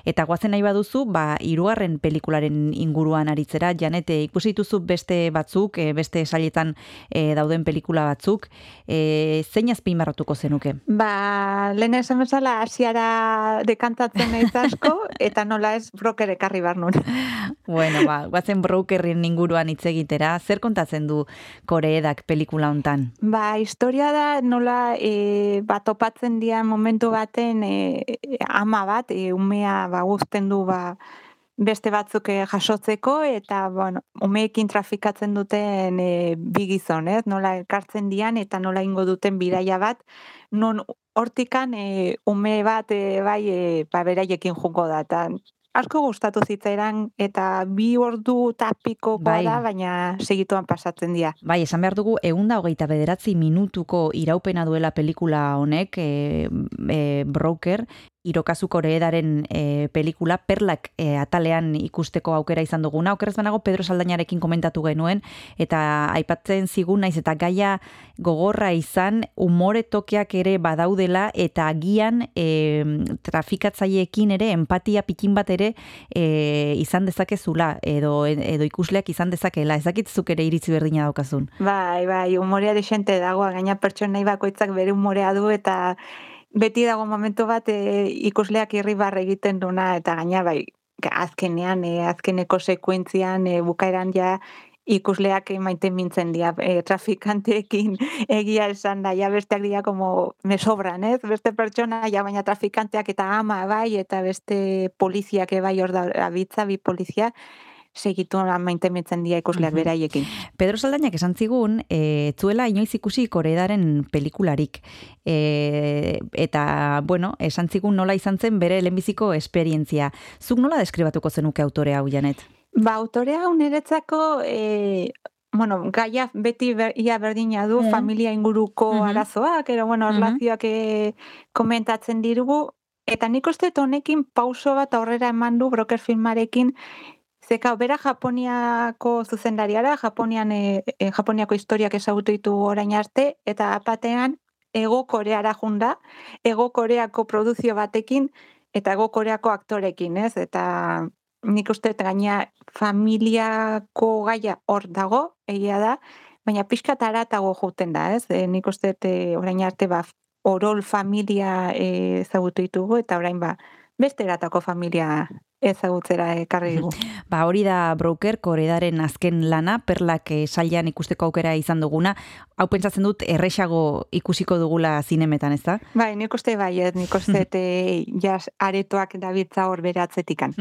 Eta guazen nahi baduzu, ba, irugarren pelikularen inguruan aritzera, janete ikusi dituzu beste batzuk, e, beste sailetan e, dauden pelikula batzuk, e, zein azpimarratuko zenuke? Ba, lehen esan bezala asiara dekantatzen naiz asko eta nola ez broker ekarri bar nun. Bueno, ba, guazen brokerren inguruan hitz egitera, zer kontatzen du koreedak pelikula hontan? Ba, historia da nola e, ba, topatzen dira momentu baten e, ama bat, e, umea ba, guzten du ba, beste batzuk eh, jasotzeko eta bueno, umeekin trafikatzen duten e, bi gizon, ez? Nola elkartzen dian eta nola ingo duten bidaia bat, non hortikan e, ume bat e, bai e, ba, beraiekin jungo da. Eta asko gustatu zitzaidan eta bi ordu tapiko Bai. da, baina segituan pasatzen dira. Bai, esan behar dugu, eunda hogeita bederatzi minutuko iraupena duela pelikula honek, e, e, Broker, Hirokazu Koreedaren e, pelikula, perlak e, atalean ikusteko aukera izan duguna. Okerrez banago Pedro Saldañarekin komentatu genuen, eta aipatzen zigun naiz eta gaia gogorra izan, umore tokeak ere badaudela, eta agian e, trafikatzaileekin ere, empatia pikin bat ere e, izan dezakezula, edo, edo ikusleak izan dezakela. Ezakitzuk ere iritzi berdina daukazun. Bai, bai, umorea desente dago, gaina pertsonai bakoitzak bere umorea du eta beti dago momentu bat e, ikusleak irribarre egiten duna eta gaina bai, azkenean, e, azkeneko sekuentzian, e, bukaeran ja ikusleak maite mintzen dira e, trafikanteekin egia esan da, ja besteak dira como me sobran, ez? Beste pertsona, ja baina trafikanteak eta ama bai, eta beste poliziak bai hor da abitza, bi polizia, segitu maite mintzen dira ikusleak Mhm. beraiekin. Pedro Saldañak esan zigun, e, zuela inoiz ikusi koreedaren pelikularik. E, eta, bueno, esan zigun nola izan zen bere lehenbiziko esperientzia. Zuk nola deskribatuko zenuke autore hau, Janet? Ba, autorea hau niretzako, e, bueno, gaia beti ber, ia berdina du, Mhm. familia inguruko Mhm. arazoak, ero, bueno, Mhm. relazioak e, komentatzen dirugu, eta nik uste honekin pauso bat aurrera eman du broker filmarekin, Zeka, bera Japoniako zuzendariara, Japonian, e, e, Japoniako historiak ezagutu ditu orain arte, eta apatean ego koreara junda, ego koreako produzio batekin, eta ego koreako aktorekin, ez? Eta nik uste gaina familiako gaia hor dago, egia da, baina pixka taratago juten da, ez? E, nik uste orain arte ba, orol familia ezagutu ditugu, eta orain ba, beste eratako familia ezagutzera ekarri digu. Ba, hori da broker, koredaren azken lana, perlak eh, sailean ikusteko aukera izan duguna. Hau pentsatzen dut, erresago ikusiko dugula zinemetan, ez da? Bai, nik uste bai, ez, nik uste eh, jas aretoak dabiltza hor bere atzetikan.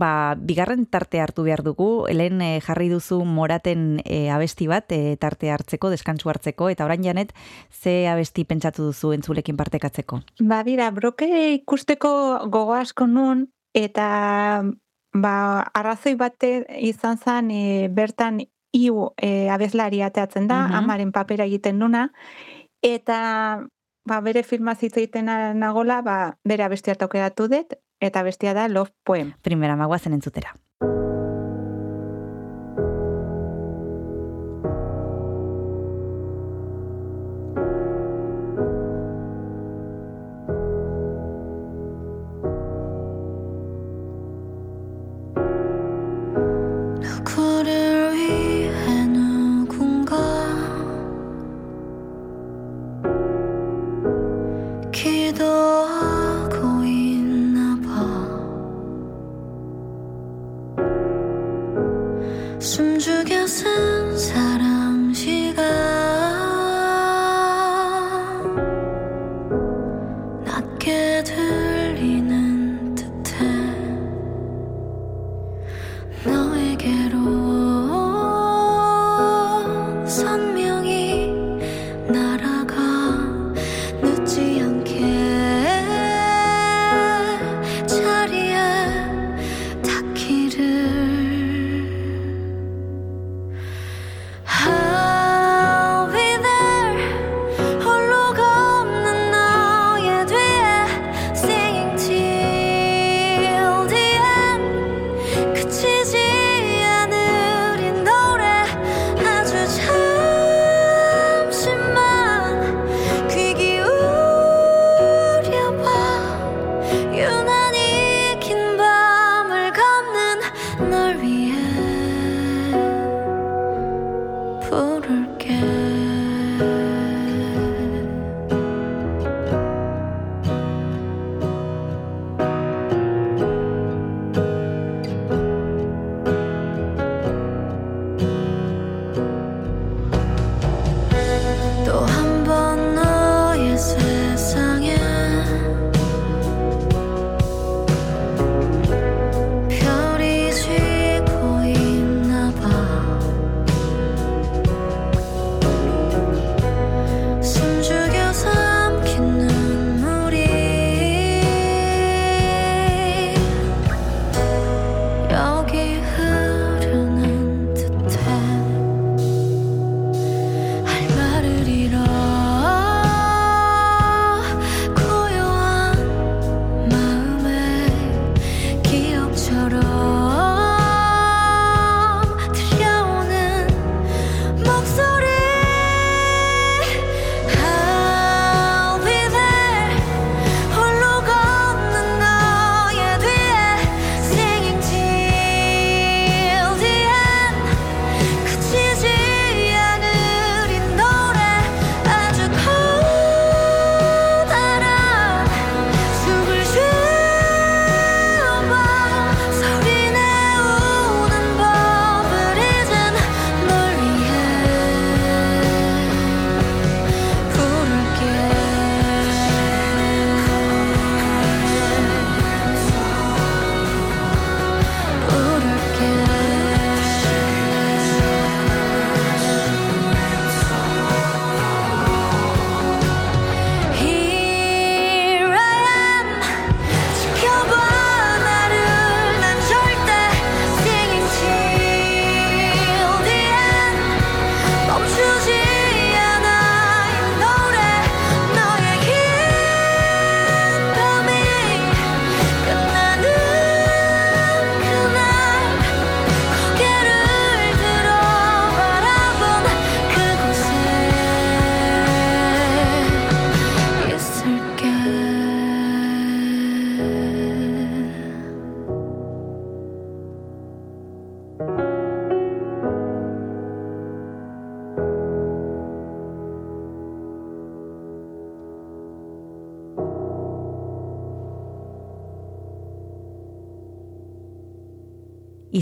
ba, bigarren tarte hartu behar dugu, helen eh, jarri duzu moraten eh, abesti bat, eh, tarte hartzeko, deskantsu hartzeko, eta orain janet, ze abesti pentsatu duzu entzulekin partekatzeko? Ba, bira, broke ikusteko gogo asko nun, eta ba, arrazoi bate izan zen e, bertan iu e, abeslari ateatzen da, Mhm. amaren papera egiten nuna, eta ba, bere filma hitz egiten nagola, ba, bere abestia taukeratu dut, eta bestia da Love Poem. Primera magoazen entzutera.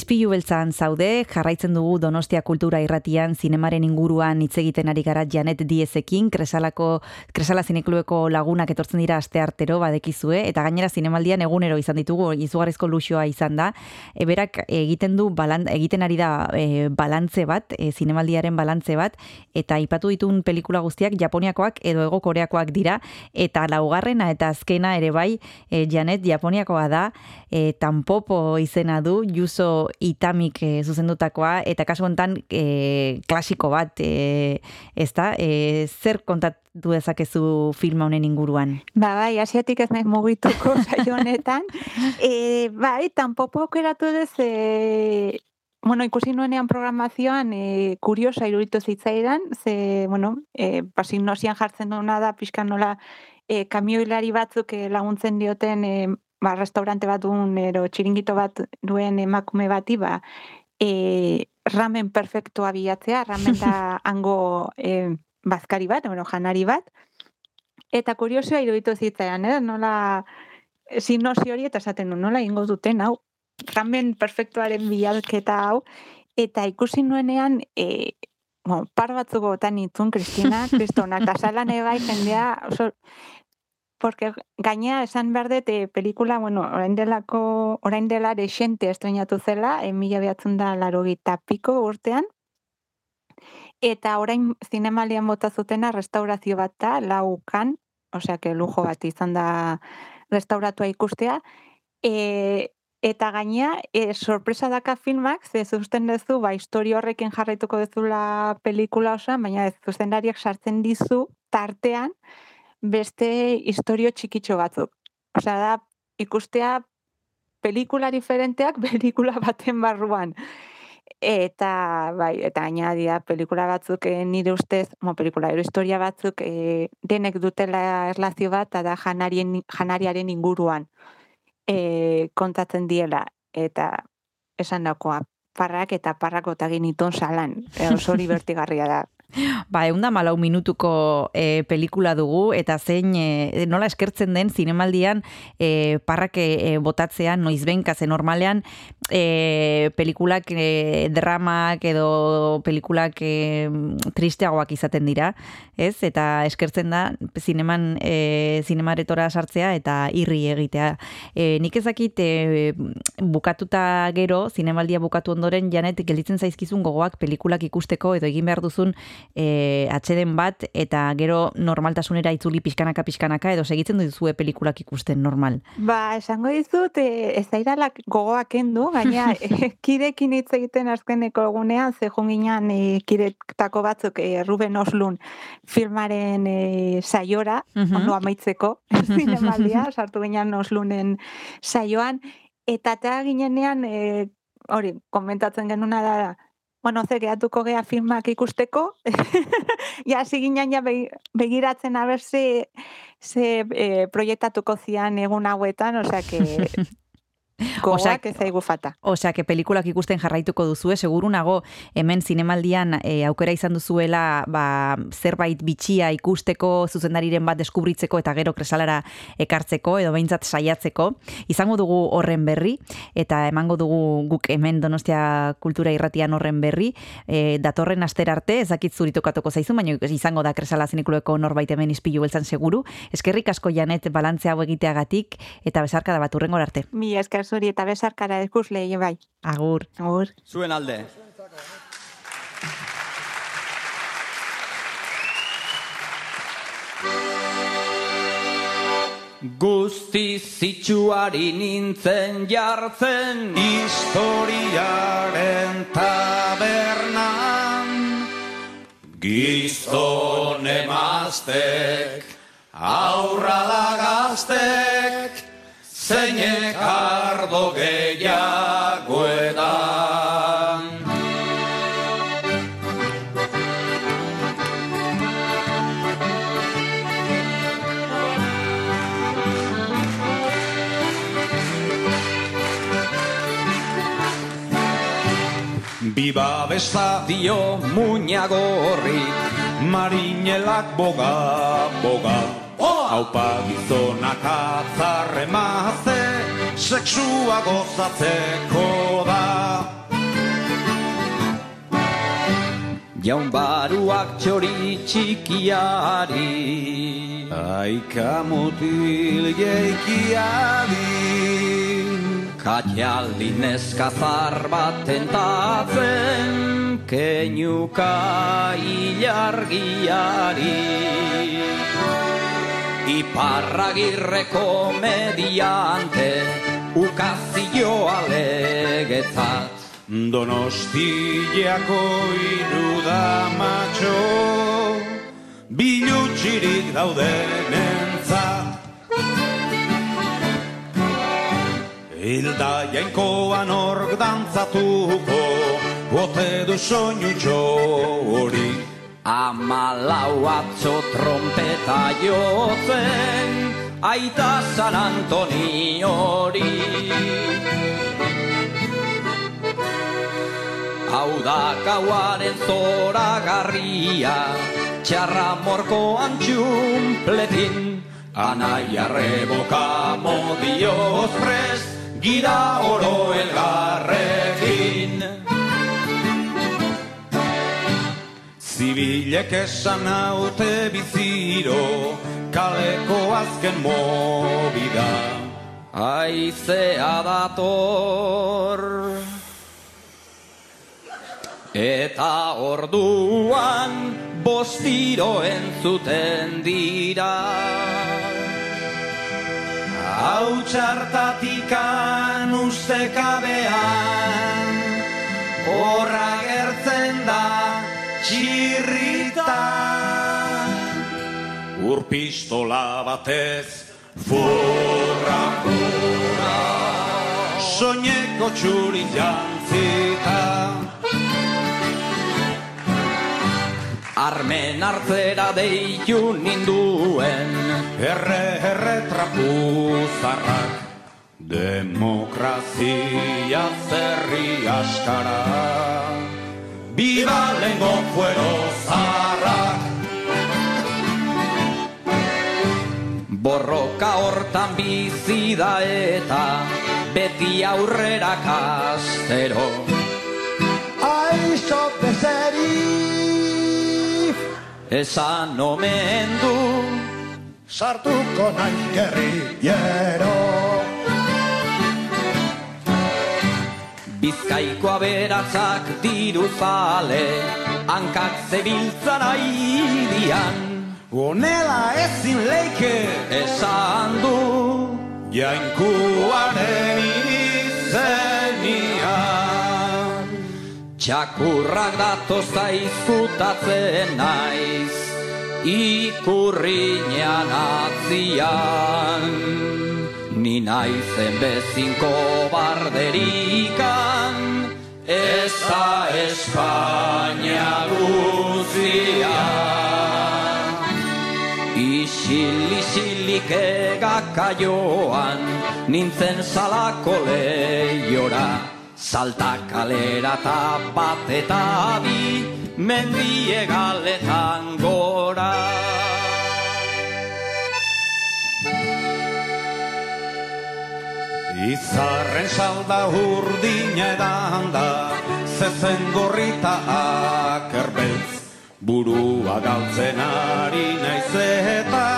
Izpilu beltzan zaude, jarraitzen dugu Donostia Kultura Irratian zinemaren inguruan hitz egiten ari gara Janet Diezekin, Kresalako Kresala Zineklueko lagunak etortzen dira aste artero badekizue eta gainera zinemaldian egunero izan ditugu izugarrizko luxua izan da. E, berak egiten du balan, egiten ari da e, balantze bat, e, zinemaldiaren balantze bat eta aipatu ditun pelikula guztiak Japoniakoak edo Ego Koreakoak dira eta laugarrena eta azkena ere bai e, Janet Japoniakoa da, e, Tampopo izena du, Yuso Itamik e, zuzendutakoa eta kasu hontan e, klasiko bat e, ez da, e, zer kontatu dezakezu filma honen inguruan? Ba, bai, asiatik ez nahi mugituko saio honetan. e, bai, tampoco aukeratu dez, e, bueno, ikusi nuenean programazioan e, kuriosa iruditu zitzaidan, ze, bueno, e, pasinosian jartzen duena da, pixkan nola, e, kamioilari batzuk e, laguntzen dioten e, ba, restaurante bat duen, ero txiringito bat duen emakume bati, ba, e, ramen perfektua bilatzea, ramen da hango e, bazkari bat, bueno, janari bat, eta kuriosoa iruditu zitzaidan, eh? nola sinopsi hori eta esaten du, nola ingo duten hau, ramen perfektuaren bilalketa hau, eta ikusi nuenean, e, bueno, par batzuk gotan itzun, Kristina, Kristona, eta salan bai jendea, oso, porque gaina esan behar dut, e, pelikula, bueno, orain delako, orain dela desente estrenatu zela, e, mila behatzen da laro piko urtean, eta orain zinemalian bota zutena restaurazio bat da, laukan, osea, que lujo bat izan da restauratua ikustea, e, eta gaina, e, sorpresa daka filmak, ze zuzten dezu, ba, historio horrekin jarraituko dezula pelikula osoan, baina ez zuzendariak sartzen dizu tartean, beste historio txikitxo batzuk. Osea, da, ikustea pelikula diferenteak pelikula baten barruan. Eta, bai, eta ainadia pelikula batzuk e, nire ustez, mo, pelikula, ero historia batzuk e, denek dutela erlazio bat, eta janarien, janariaren inguruan e, kontatzen diela. Eta esan dakoa, parrak eta parrako eta geniton salan. E, oso bertigarria da. Ba, eunda malau minutuko e, pelikula dugu, eta zein e, nola eskertzen den zinemaldian e, parrake e, botatzean, noiz benka, normalean e, pelikulak e, dramak edo pelikulak e, tristeagoak izaten dira, ez? Eta eskertzen da zineman e, zinemaretora sartzea eta irri egitea. E, nik ezakit e, bukatuta gero, zinemaldia bukatu ondoren, janet, gelditzen zaizkizun gogoak pelikulak ikusteko edo egin behar duzun e, atxeden bat eta gero normaltasunera itzuli pixkanaka pixkanaka edo segitzen duzue pelikulak ikusten normal. Ba, esango dizut, e, ez dairalak gogoak endu, baina e, kidekin hitz egiten azkeneko egunean, ze junginan e, kidetako batzuk e, Ruben Oslun filmaren e, saiora, Mhm. ondo amaitzeko, zinemaldia, sartu ginen Oslunen saioan, eta eta ginenean, e, hori, komentatzen genuna da, bueno, ze gehatuko gea filmak ikusteko, ja, ziginen ja begi- begiratzen haber ze, ze e, proiektatuko zian egun hauetan, osea, que gogoak ez zaigu fata. Osea, que pelikulak ikusten jarraituko duzue, seguru nago hemen zinemaldian e, aukera izan duzuela ba, zerbait bitxia ikusteko, zuzendariren bat deskubritzeko eta gero kresalara ekartzeko edo behintzat saiatzeko. Izango dugu horren berri eta emango dugu guk hemen Donostia Kultura Irratian horren berri. E, datorren aster arte, ez dakit zuri tokatuko zaizu, baina izango da kresala zinekuloeko norbait hemen izpilu beltzan seguru. Eskerrik asko janet balantzea hau egiteagatik eta bezarka da bat urrengor arte. Mi esker zuri eta besarkara ikusle bai. Agur. Agur. Zuen alde. Guzti zitsuari nintzen jartzen Historiaren tabernan Gizton emaztek Aurrala gaztek Zeinek ardo gehiago edan. Biba besta dio muñago horri Marinelak boga, boga Haupa gizonak atzarre maze sexua gozatzeko da. Jaun baruak txori txikiari Aika mutil jeikiadi Katialdi neskazar bat tentatzen Keinuka ilargiari Iparragirreko mediante Ukazioa legetzat Donostiako iruda matxo Bilutxirik daudenentzat. Hilda jainkoan ork dantzatuko Bote du soinu txori Amalau atzo trompeta jotzen Aita San Antoni hori. Hau da gauaren zora garria Txarra morko antxumpletin Anai arreboka modioz prest Gira oro elgarrekin Zibilek esan haute biziro Kaleko azken mobida Aizea dator Eta orduan bostiro entzuten dira. Hau txartatikan ustekabean Horra gertzen txirrita Urpistola batez Furra, furra Soñeko txuri jantzita. Armen hartzera deitu ninduen. Erre, erre trapuzarrak Demokrazia zerri askara Biba lengo fuero zarrak Borroka hortan bizi da eta beti aurrera kastero Aixo bezeri Esan omen du Sartuko nahi gerrillero Bizkaiko aberatzak diru zale Hankak zebiltzan aidian Honela ezin leike Esan du Jainkuaren izenian. Txakurrak datoz zaizkutatzen naiz Ikurriñan atzian Ni naizen bezinko barderikan. Ez da Espainia guzian Isil-isilik egaka joan Nintzen salako lehiora. Salta kalera eta bat eta bi Mendie galetan gora Izarren salda urdina edan da Zezen gorrita akerbeltz. Burua galtzen ari naiz eta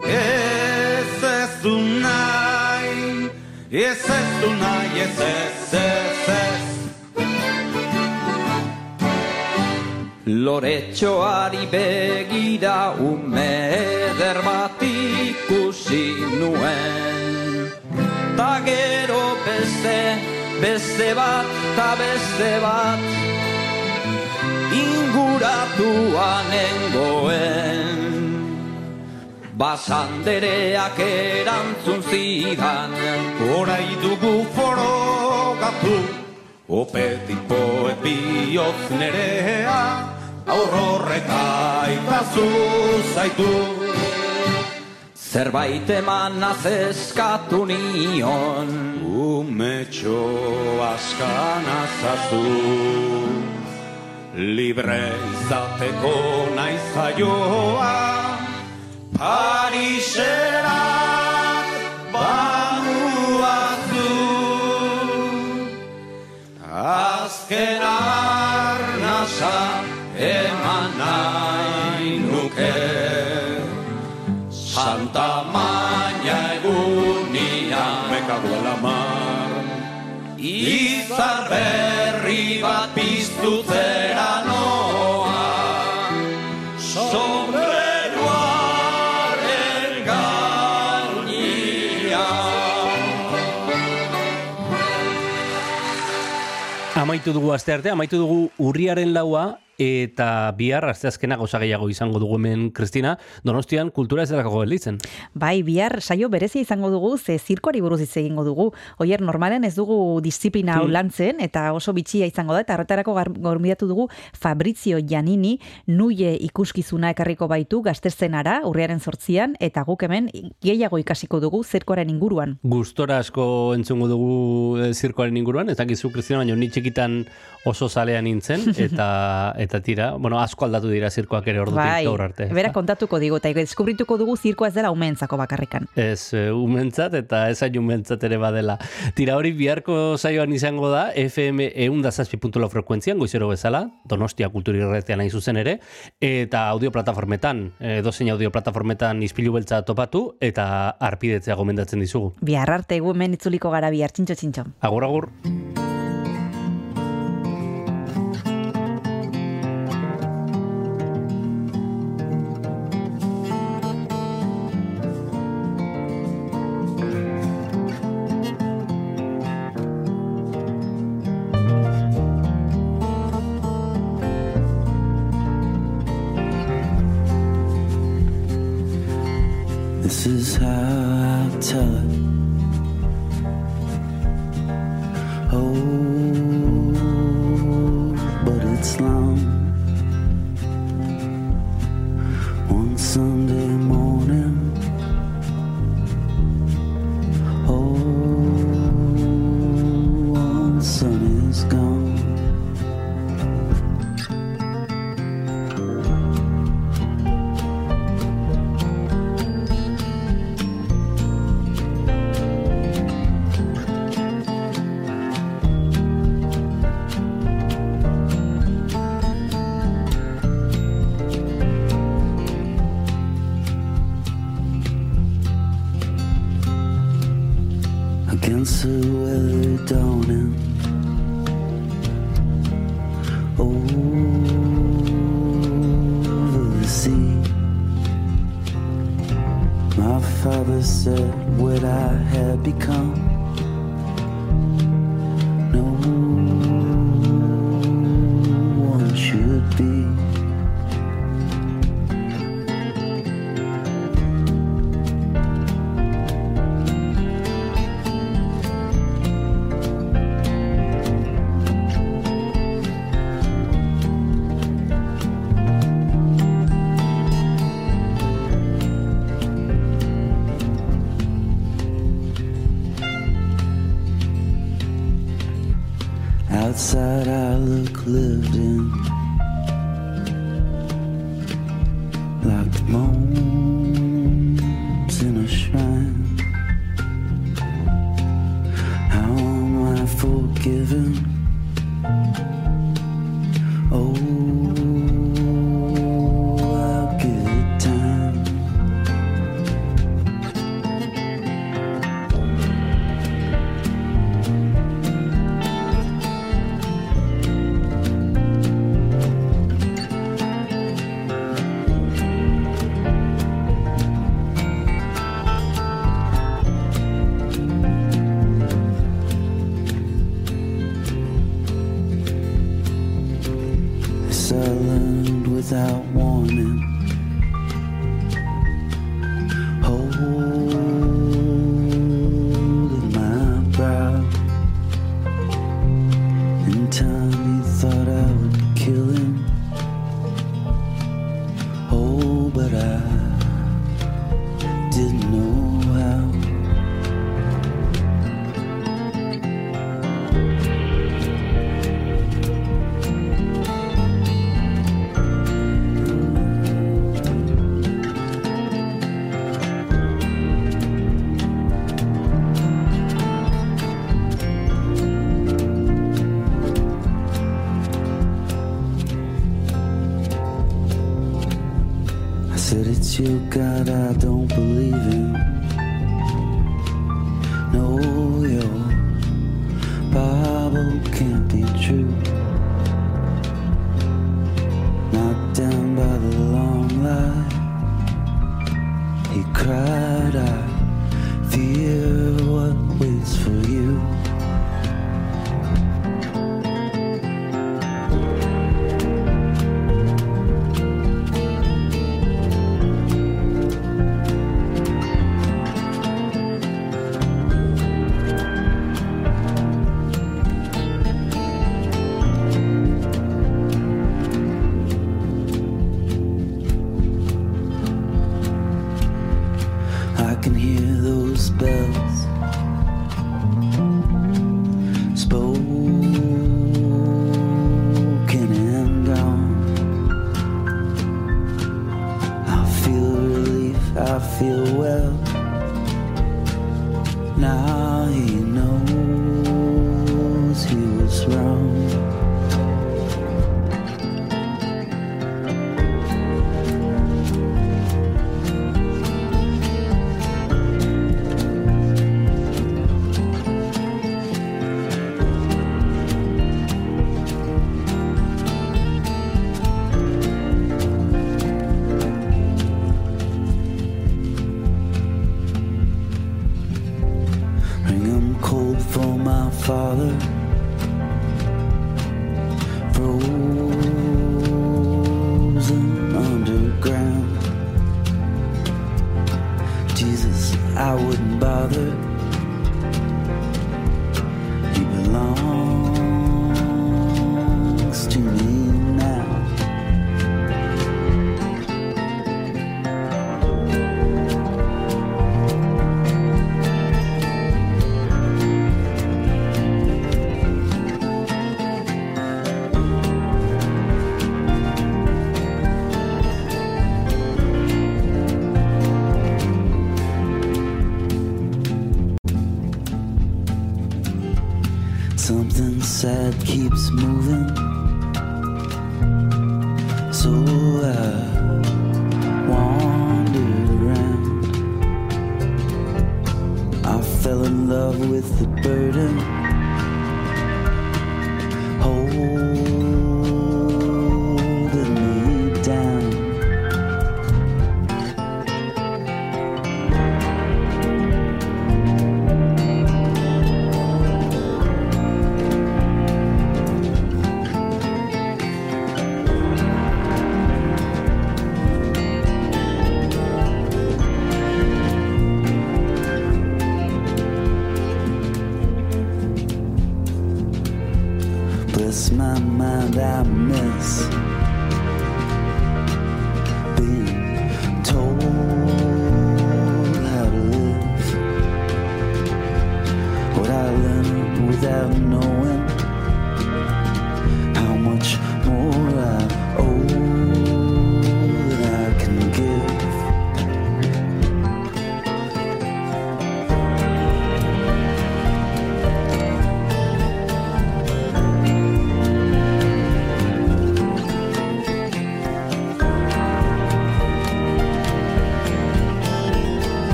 Ez ez du nahi Ez ez du nahi ez ez ez ez. Loretxoari begira ume eder bat ikusi nuen gero beste, beste bat, ta beste bat. Inguratuan nengoen Basandereak erantzun zidan. Horai dugu forogatu Opetik poet bihotz nerea Aurrorrek aitazu zaitu Zerbait eman nazeskatu nion. Umetxo askan azazu Libre izateko naiz jaioa Parisera banuazu Azken arnasa eman Izar berri bat piztutzera noa. Sombreroaren gainean. Amaitu dugu aste arte, amaitu dugu urriaren laua, eta bihar asteazkena gauza gehiago izango dugu hemen Kristina, Donostian kultura ez delako gelditzen. Bai, bihar saio berezia izango dugu, ze zirkoari buruz hitz egingo dugu. Oier, normalen ez dugu disiplina hau lantzen, eta oso bitxia izango da, eta horretarako gorbidatu dugu Fabrizio Janini, nuie ikuskizuna ekarriko baitu gaztezenara, urriaren sortzian, eta guk hemen gehiago ikasiko dugu zirkoaren inguruan. Gustora asko entzungo dugu eh, zirkoaren inguruan, ez dakizu Kristina, baina ni txikitan oso zalean nintzen, eta eta tira, bueno, asko aldatu dira zirkoak ere ordutik Bai, gaur arte. bera kontatuko digu, eta deskubrituko dugu zirkoa ez dela umentzako bakarrikan. Ez uh, umentzat eta ez hain umentzat ere badela. Tira hori biharko saioan izango da, FM eundazazpi.lau frekuentzian, goizero bezala, Donostia kulturi irretean hain zuzen ere, eta audio plataformetan, eh, dozein audio plataformetan izpilu beltza topatu, eta arpidetzea gomendatzen dizugu. Bihar arte gu hemen itzuliko gara bihar, txintxo txintxo. Agur, agur. Is how I tell it.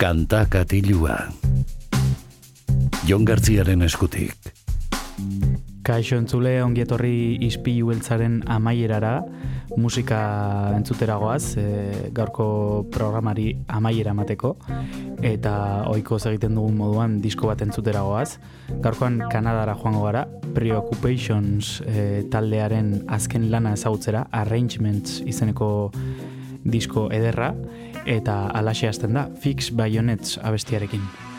Kanta katilua. Jon Gartziaren eskutik. Kaixo entzule ongietorri izpilu beltzaren amaierara, musika entzuteragoaz, e, gaurko programari amaiera mateko, eta ohiko egiten dugun moduan disko bat entzuteragoaz. Gaurkoan Kanadara joango gara, Preoccupations e, taldearen azken lana ezagutzera, Arrangements izeneko disko ederra, eta alaxe hasten da, Fix Bayonets abestiarekin.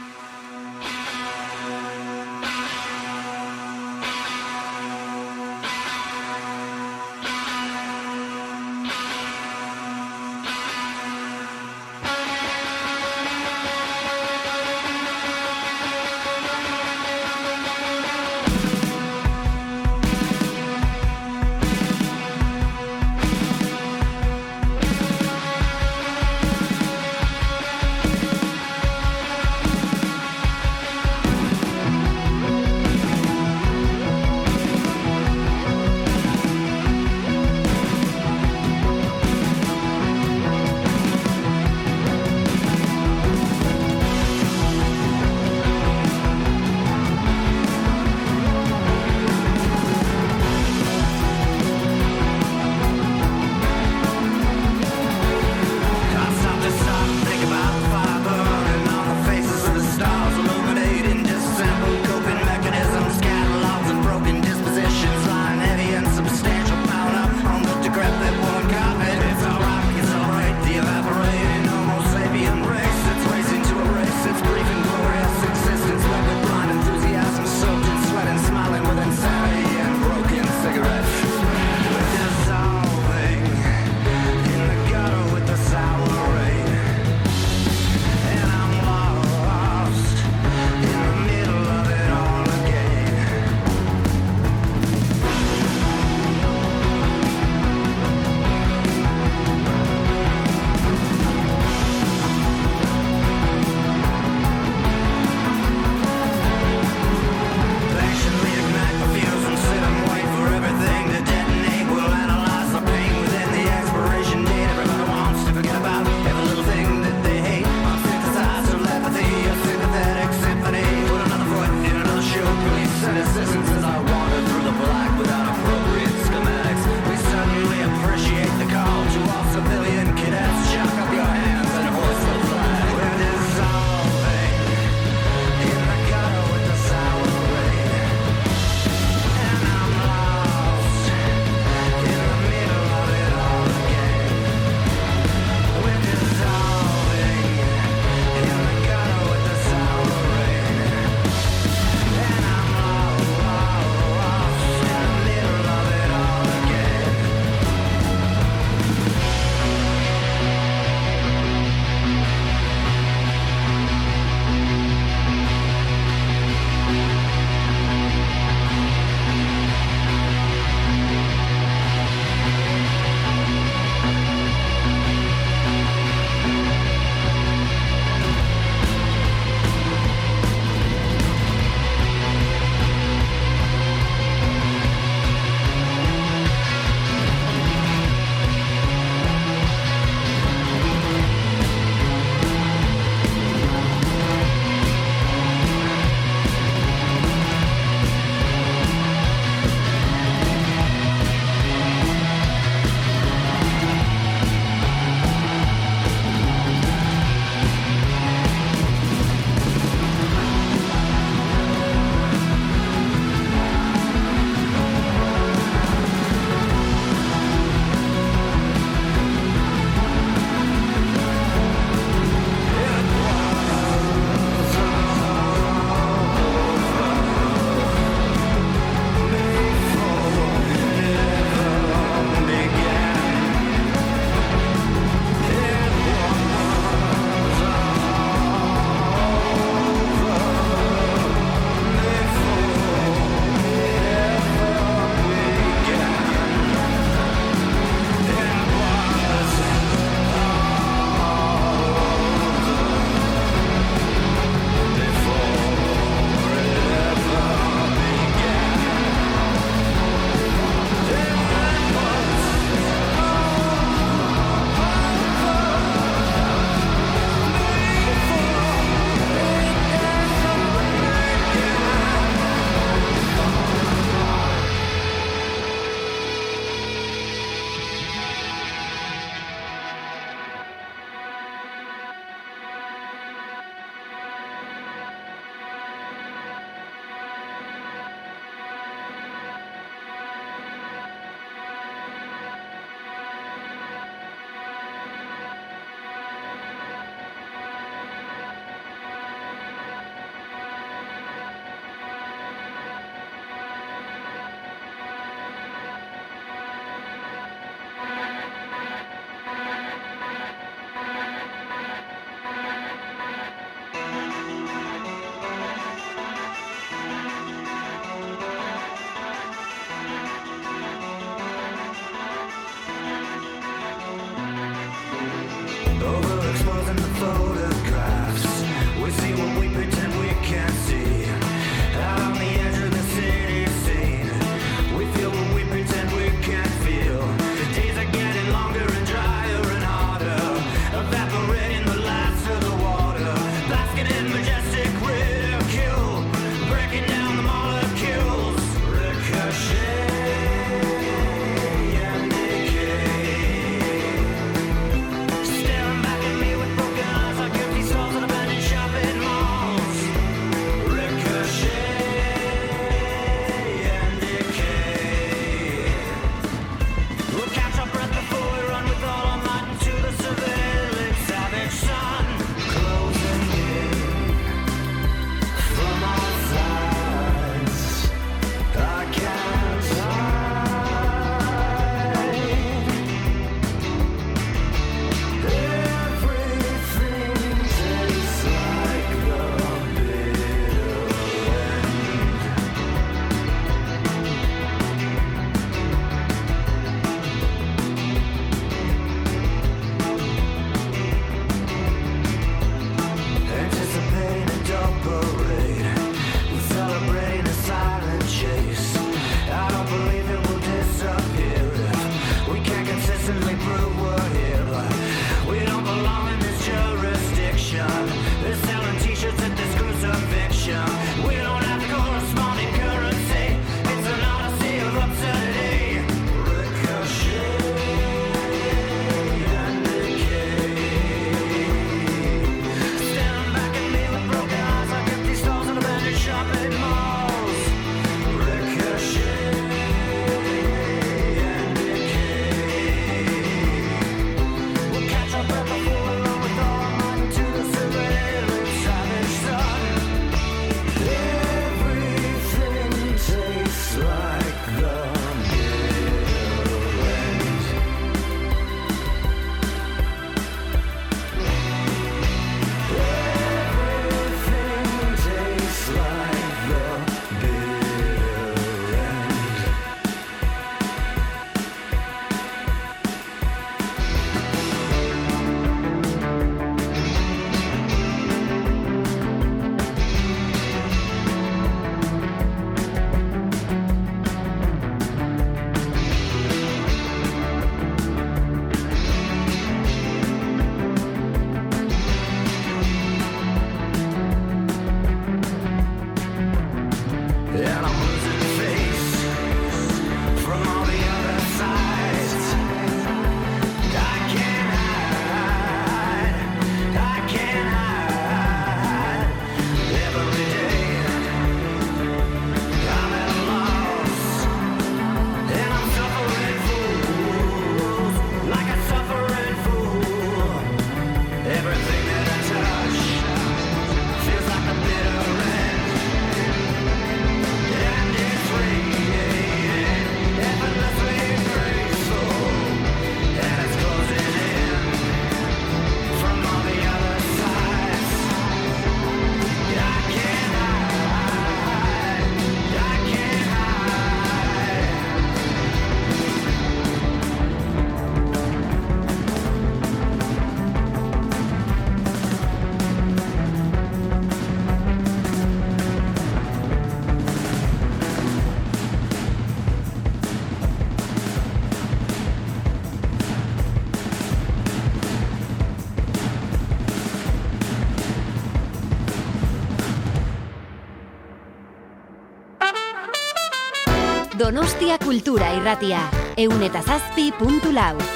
Donostia Kultura Irratia. Eun eta zazpi puntu lau.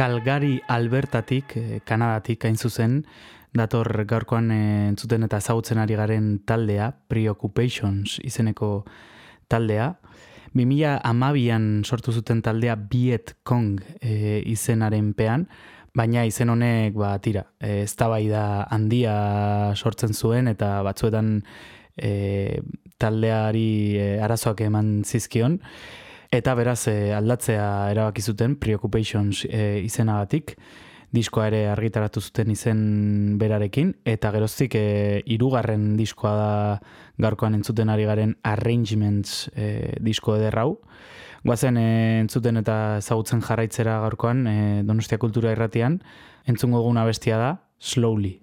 Kalgari Albertatik, eh, Kanadatik hain zuzen, dator gaurkoan eh, entzuten eta ezagutzen ari garen taldea, Preoccupations izeneko taldea. 2000 amabian sortu zuten taldea Viet Cong e, izenaren pean, baina izen honek ba, tira, ez da handia sortzen zuen eta batzuetan e, taldeari e, arazoak eman zizkion. Eta beraz e, aldatzea erabaki zuten Preoccupations e, izenagatik diskoa ere argitaratu zuten izen berarekin eta geroztik e, irugarren diskoa da gaurkoan entzuten ari garen Arrangements e, disko ederrau. Guazen e, entzuten eta ezagutzen jarraitzera gaurkoan e, Donostia Kultura Irratian entzungo guna bestia da Slowly.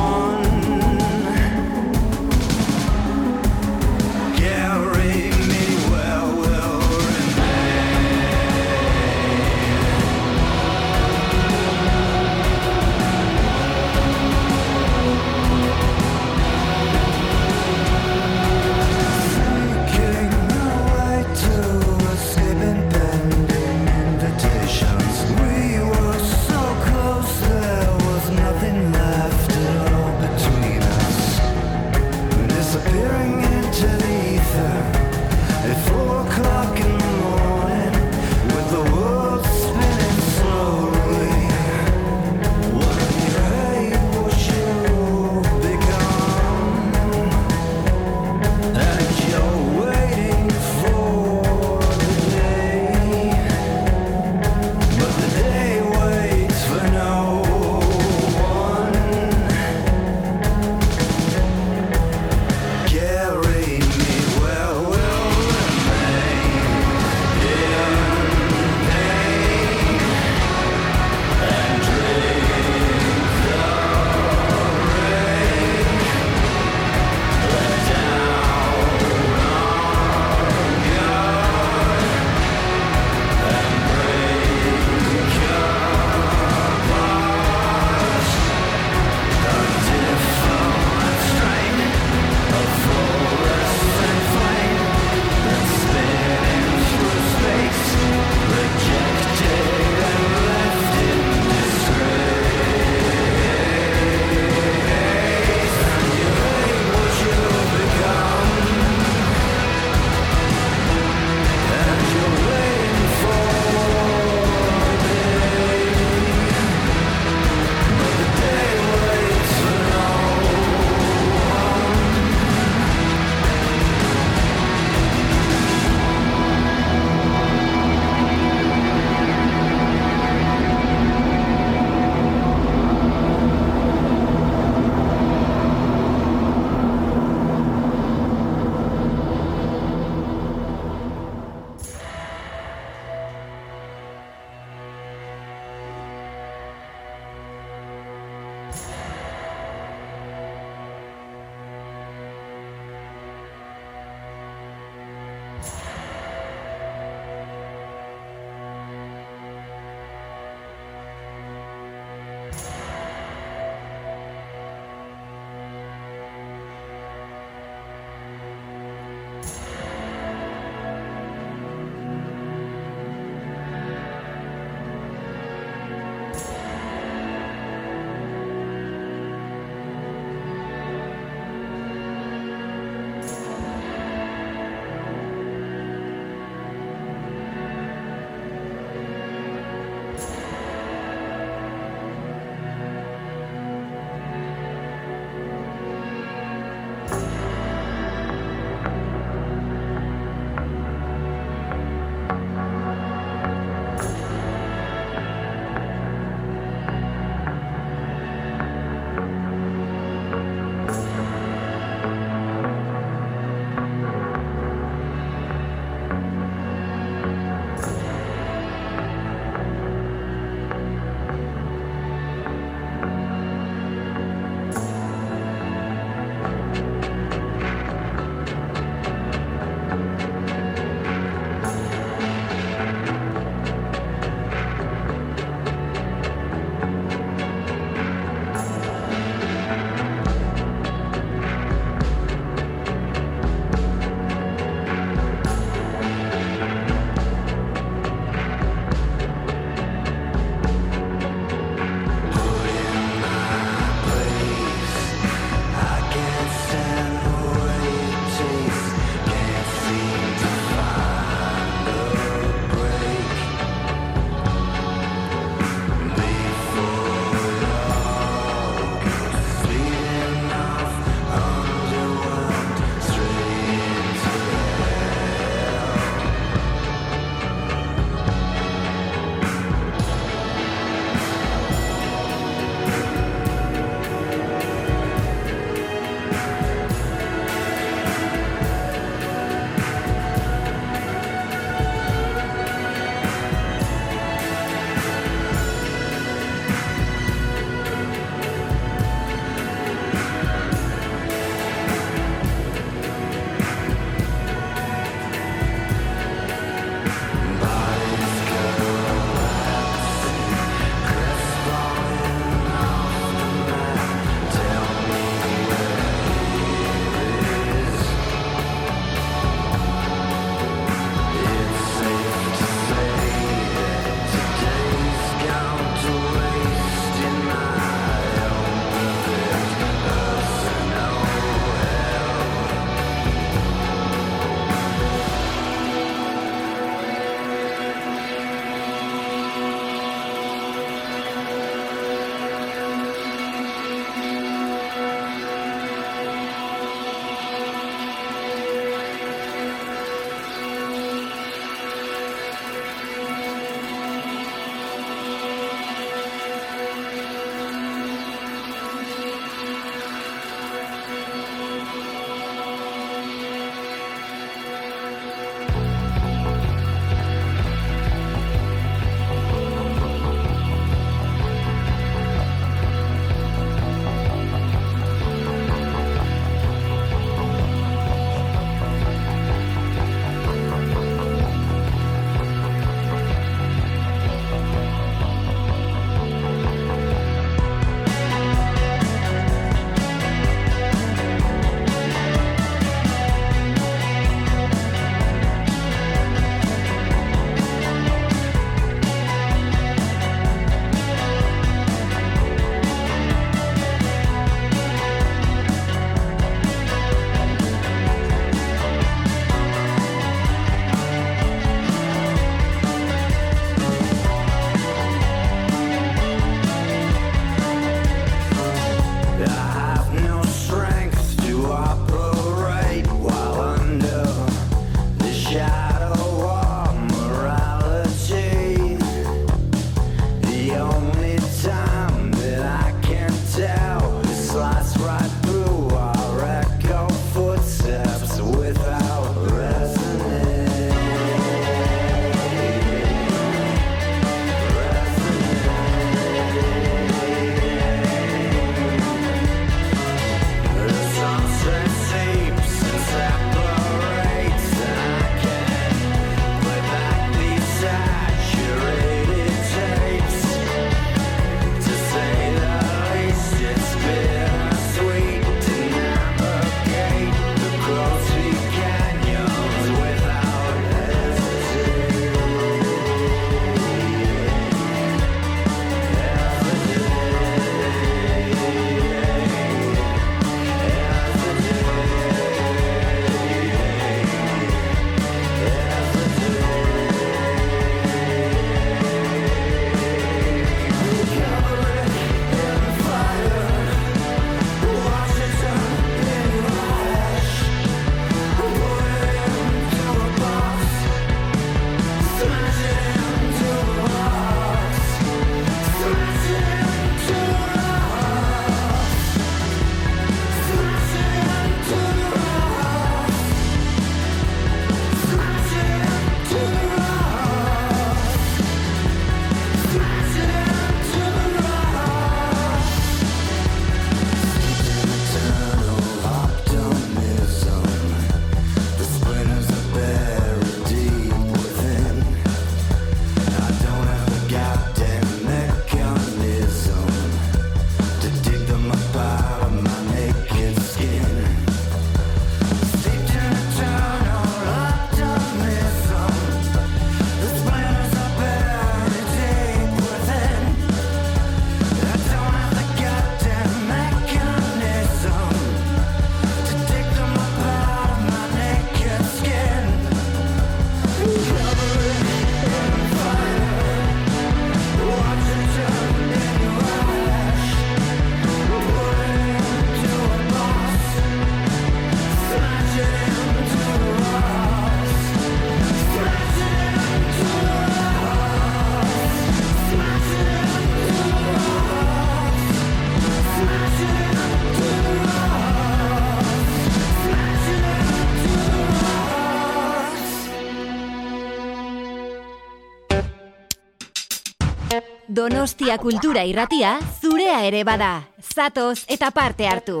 Donostia kultura irratia zurea ere bada. Zatoz eta parte hartu.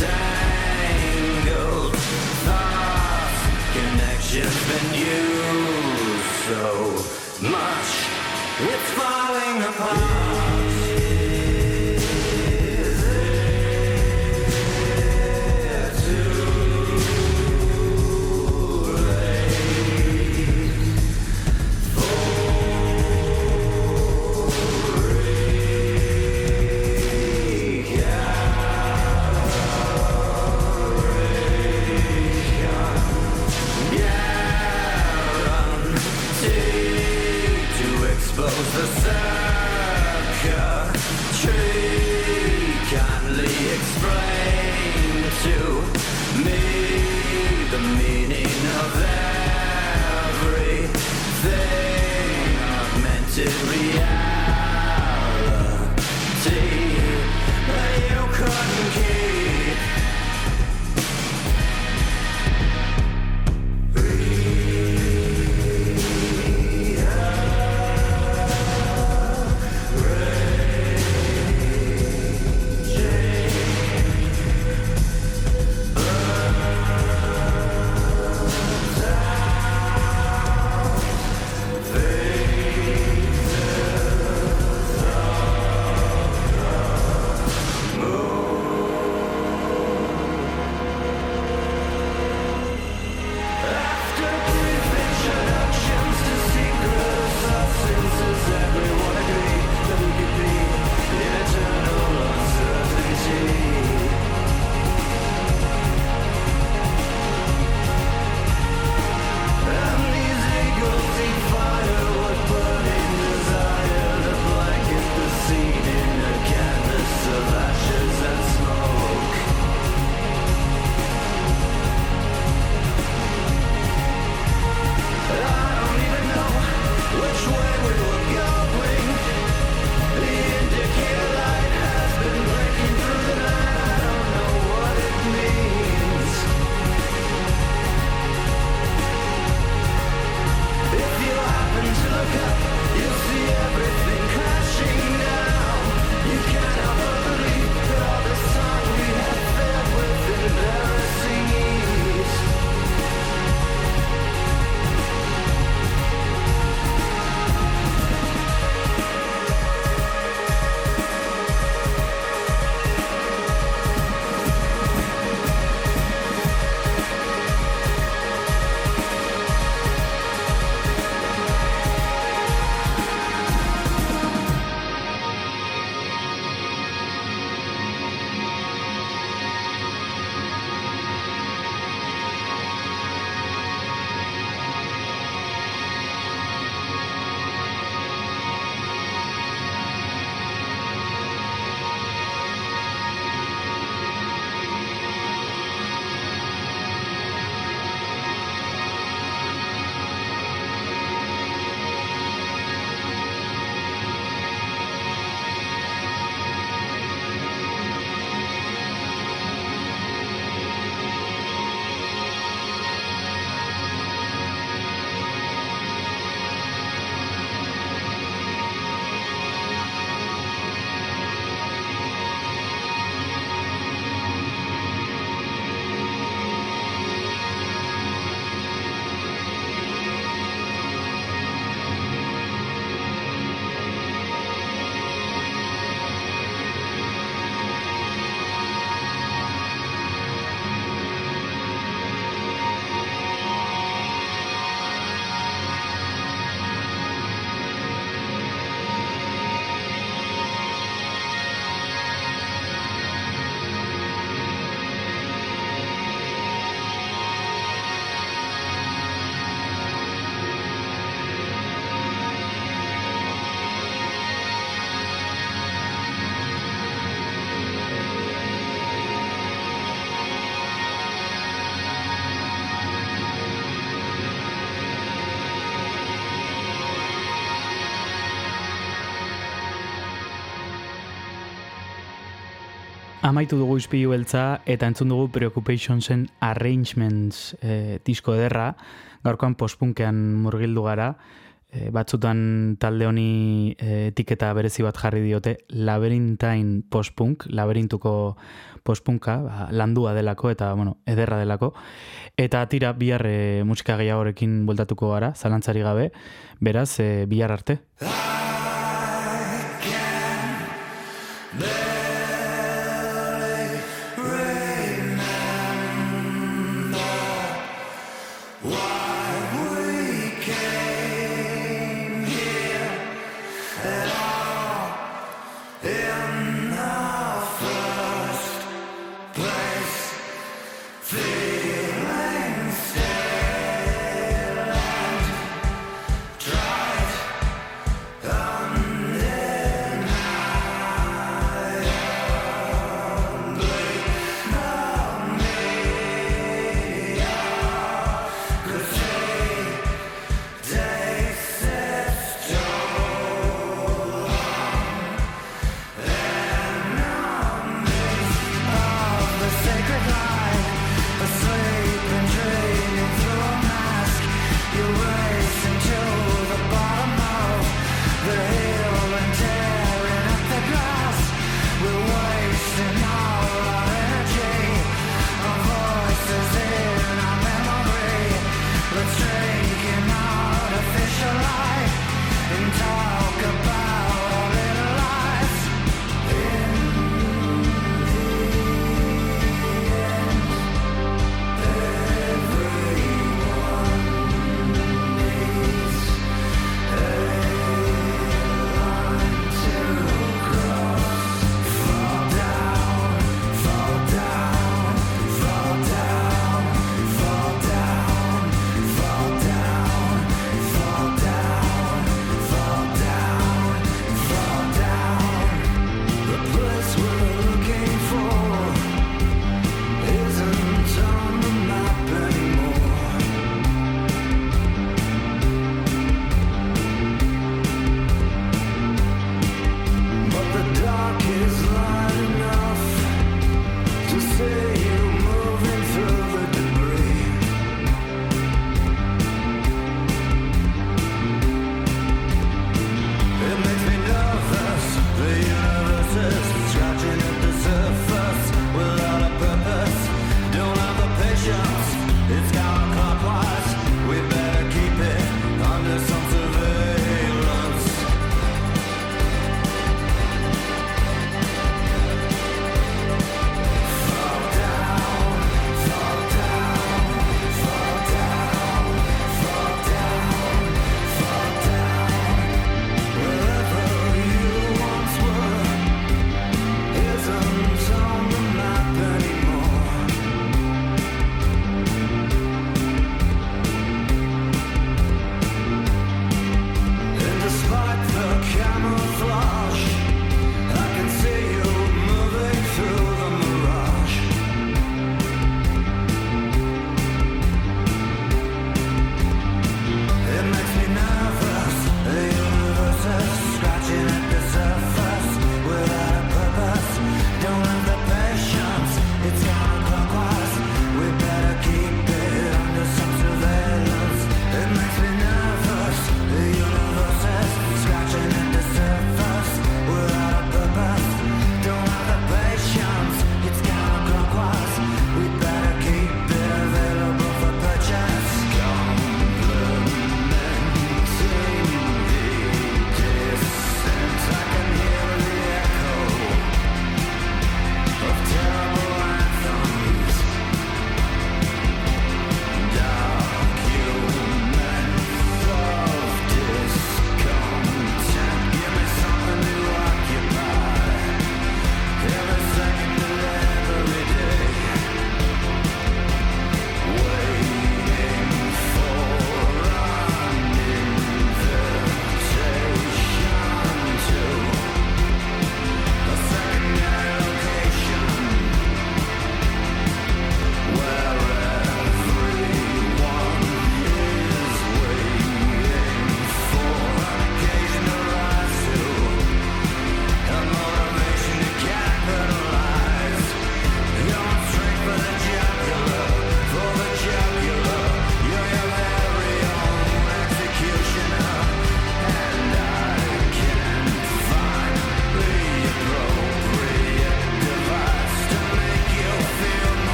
Tangled thoughts. Connections been used so much, it's falling apart. Amaitu dugu izpilu beltza eta entzun dugu Preoccupationsen Arrangements e, disko ederra, gaurkoan postpunkean murgildu gara, e, batzutan talde honi e, etiketa berezi bat jarri diote, Labyrinthine postpunk, laberintuko postpunka, ba, landua delako eta bueno, ederra delako. Eta tira bihar e, musika gehiagorekin bueltatuko gara, zalantzari gabe, beraz, e, bihar arte.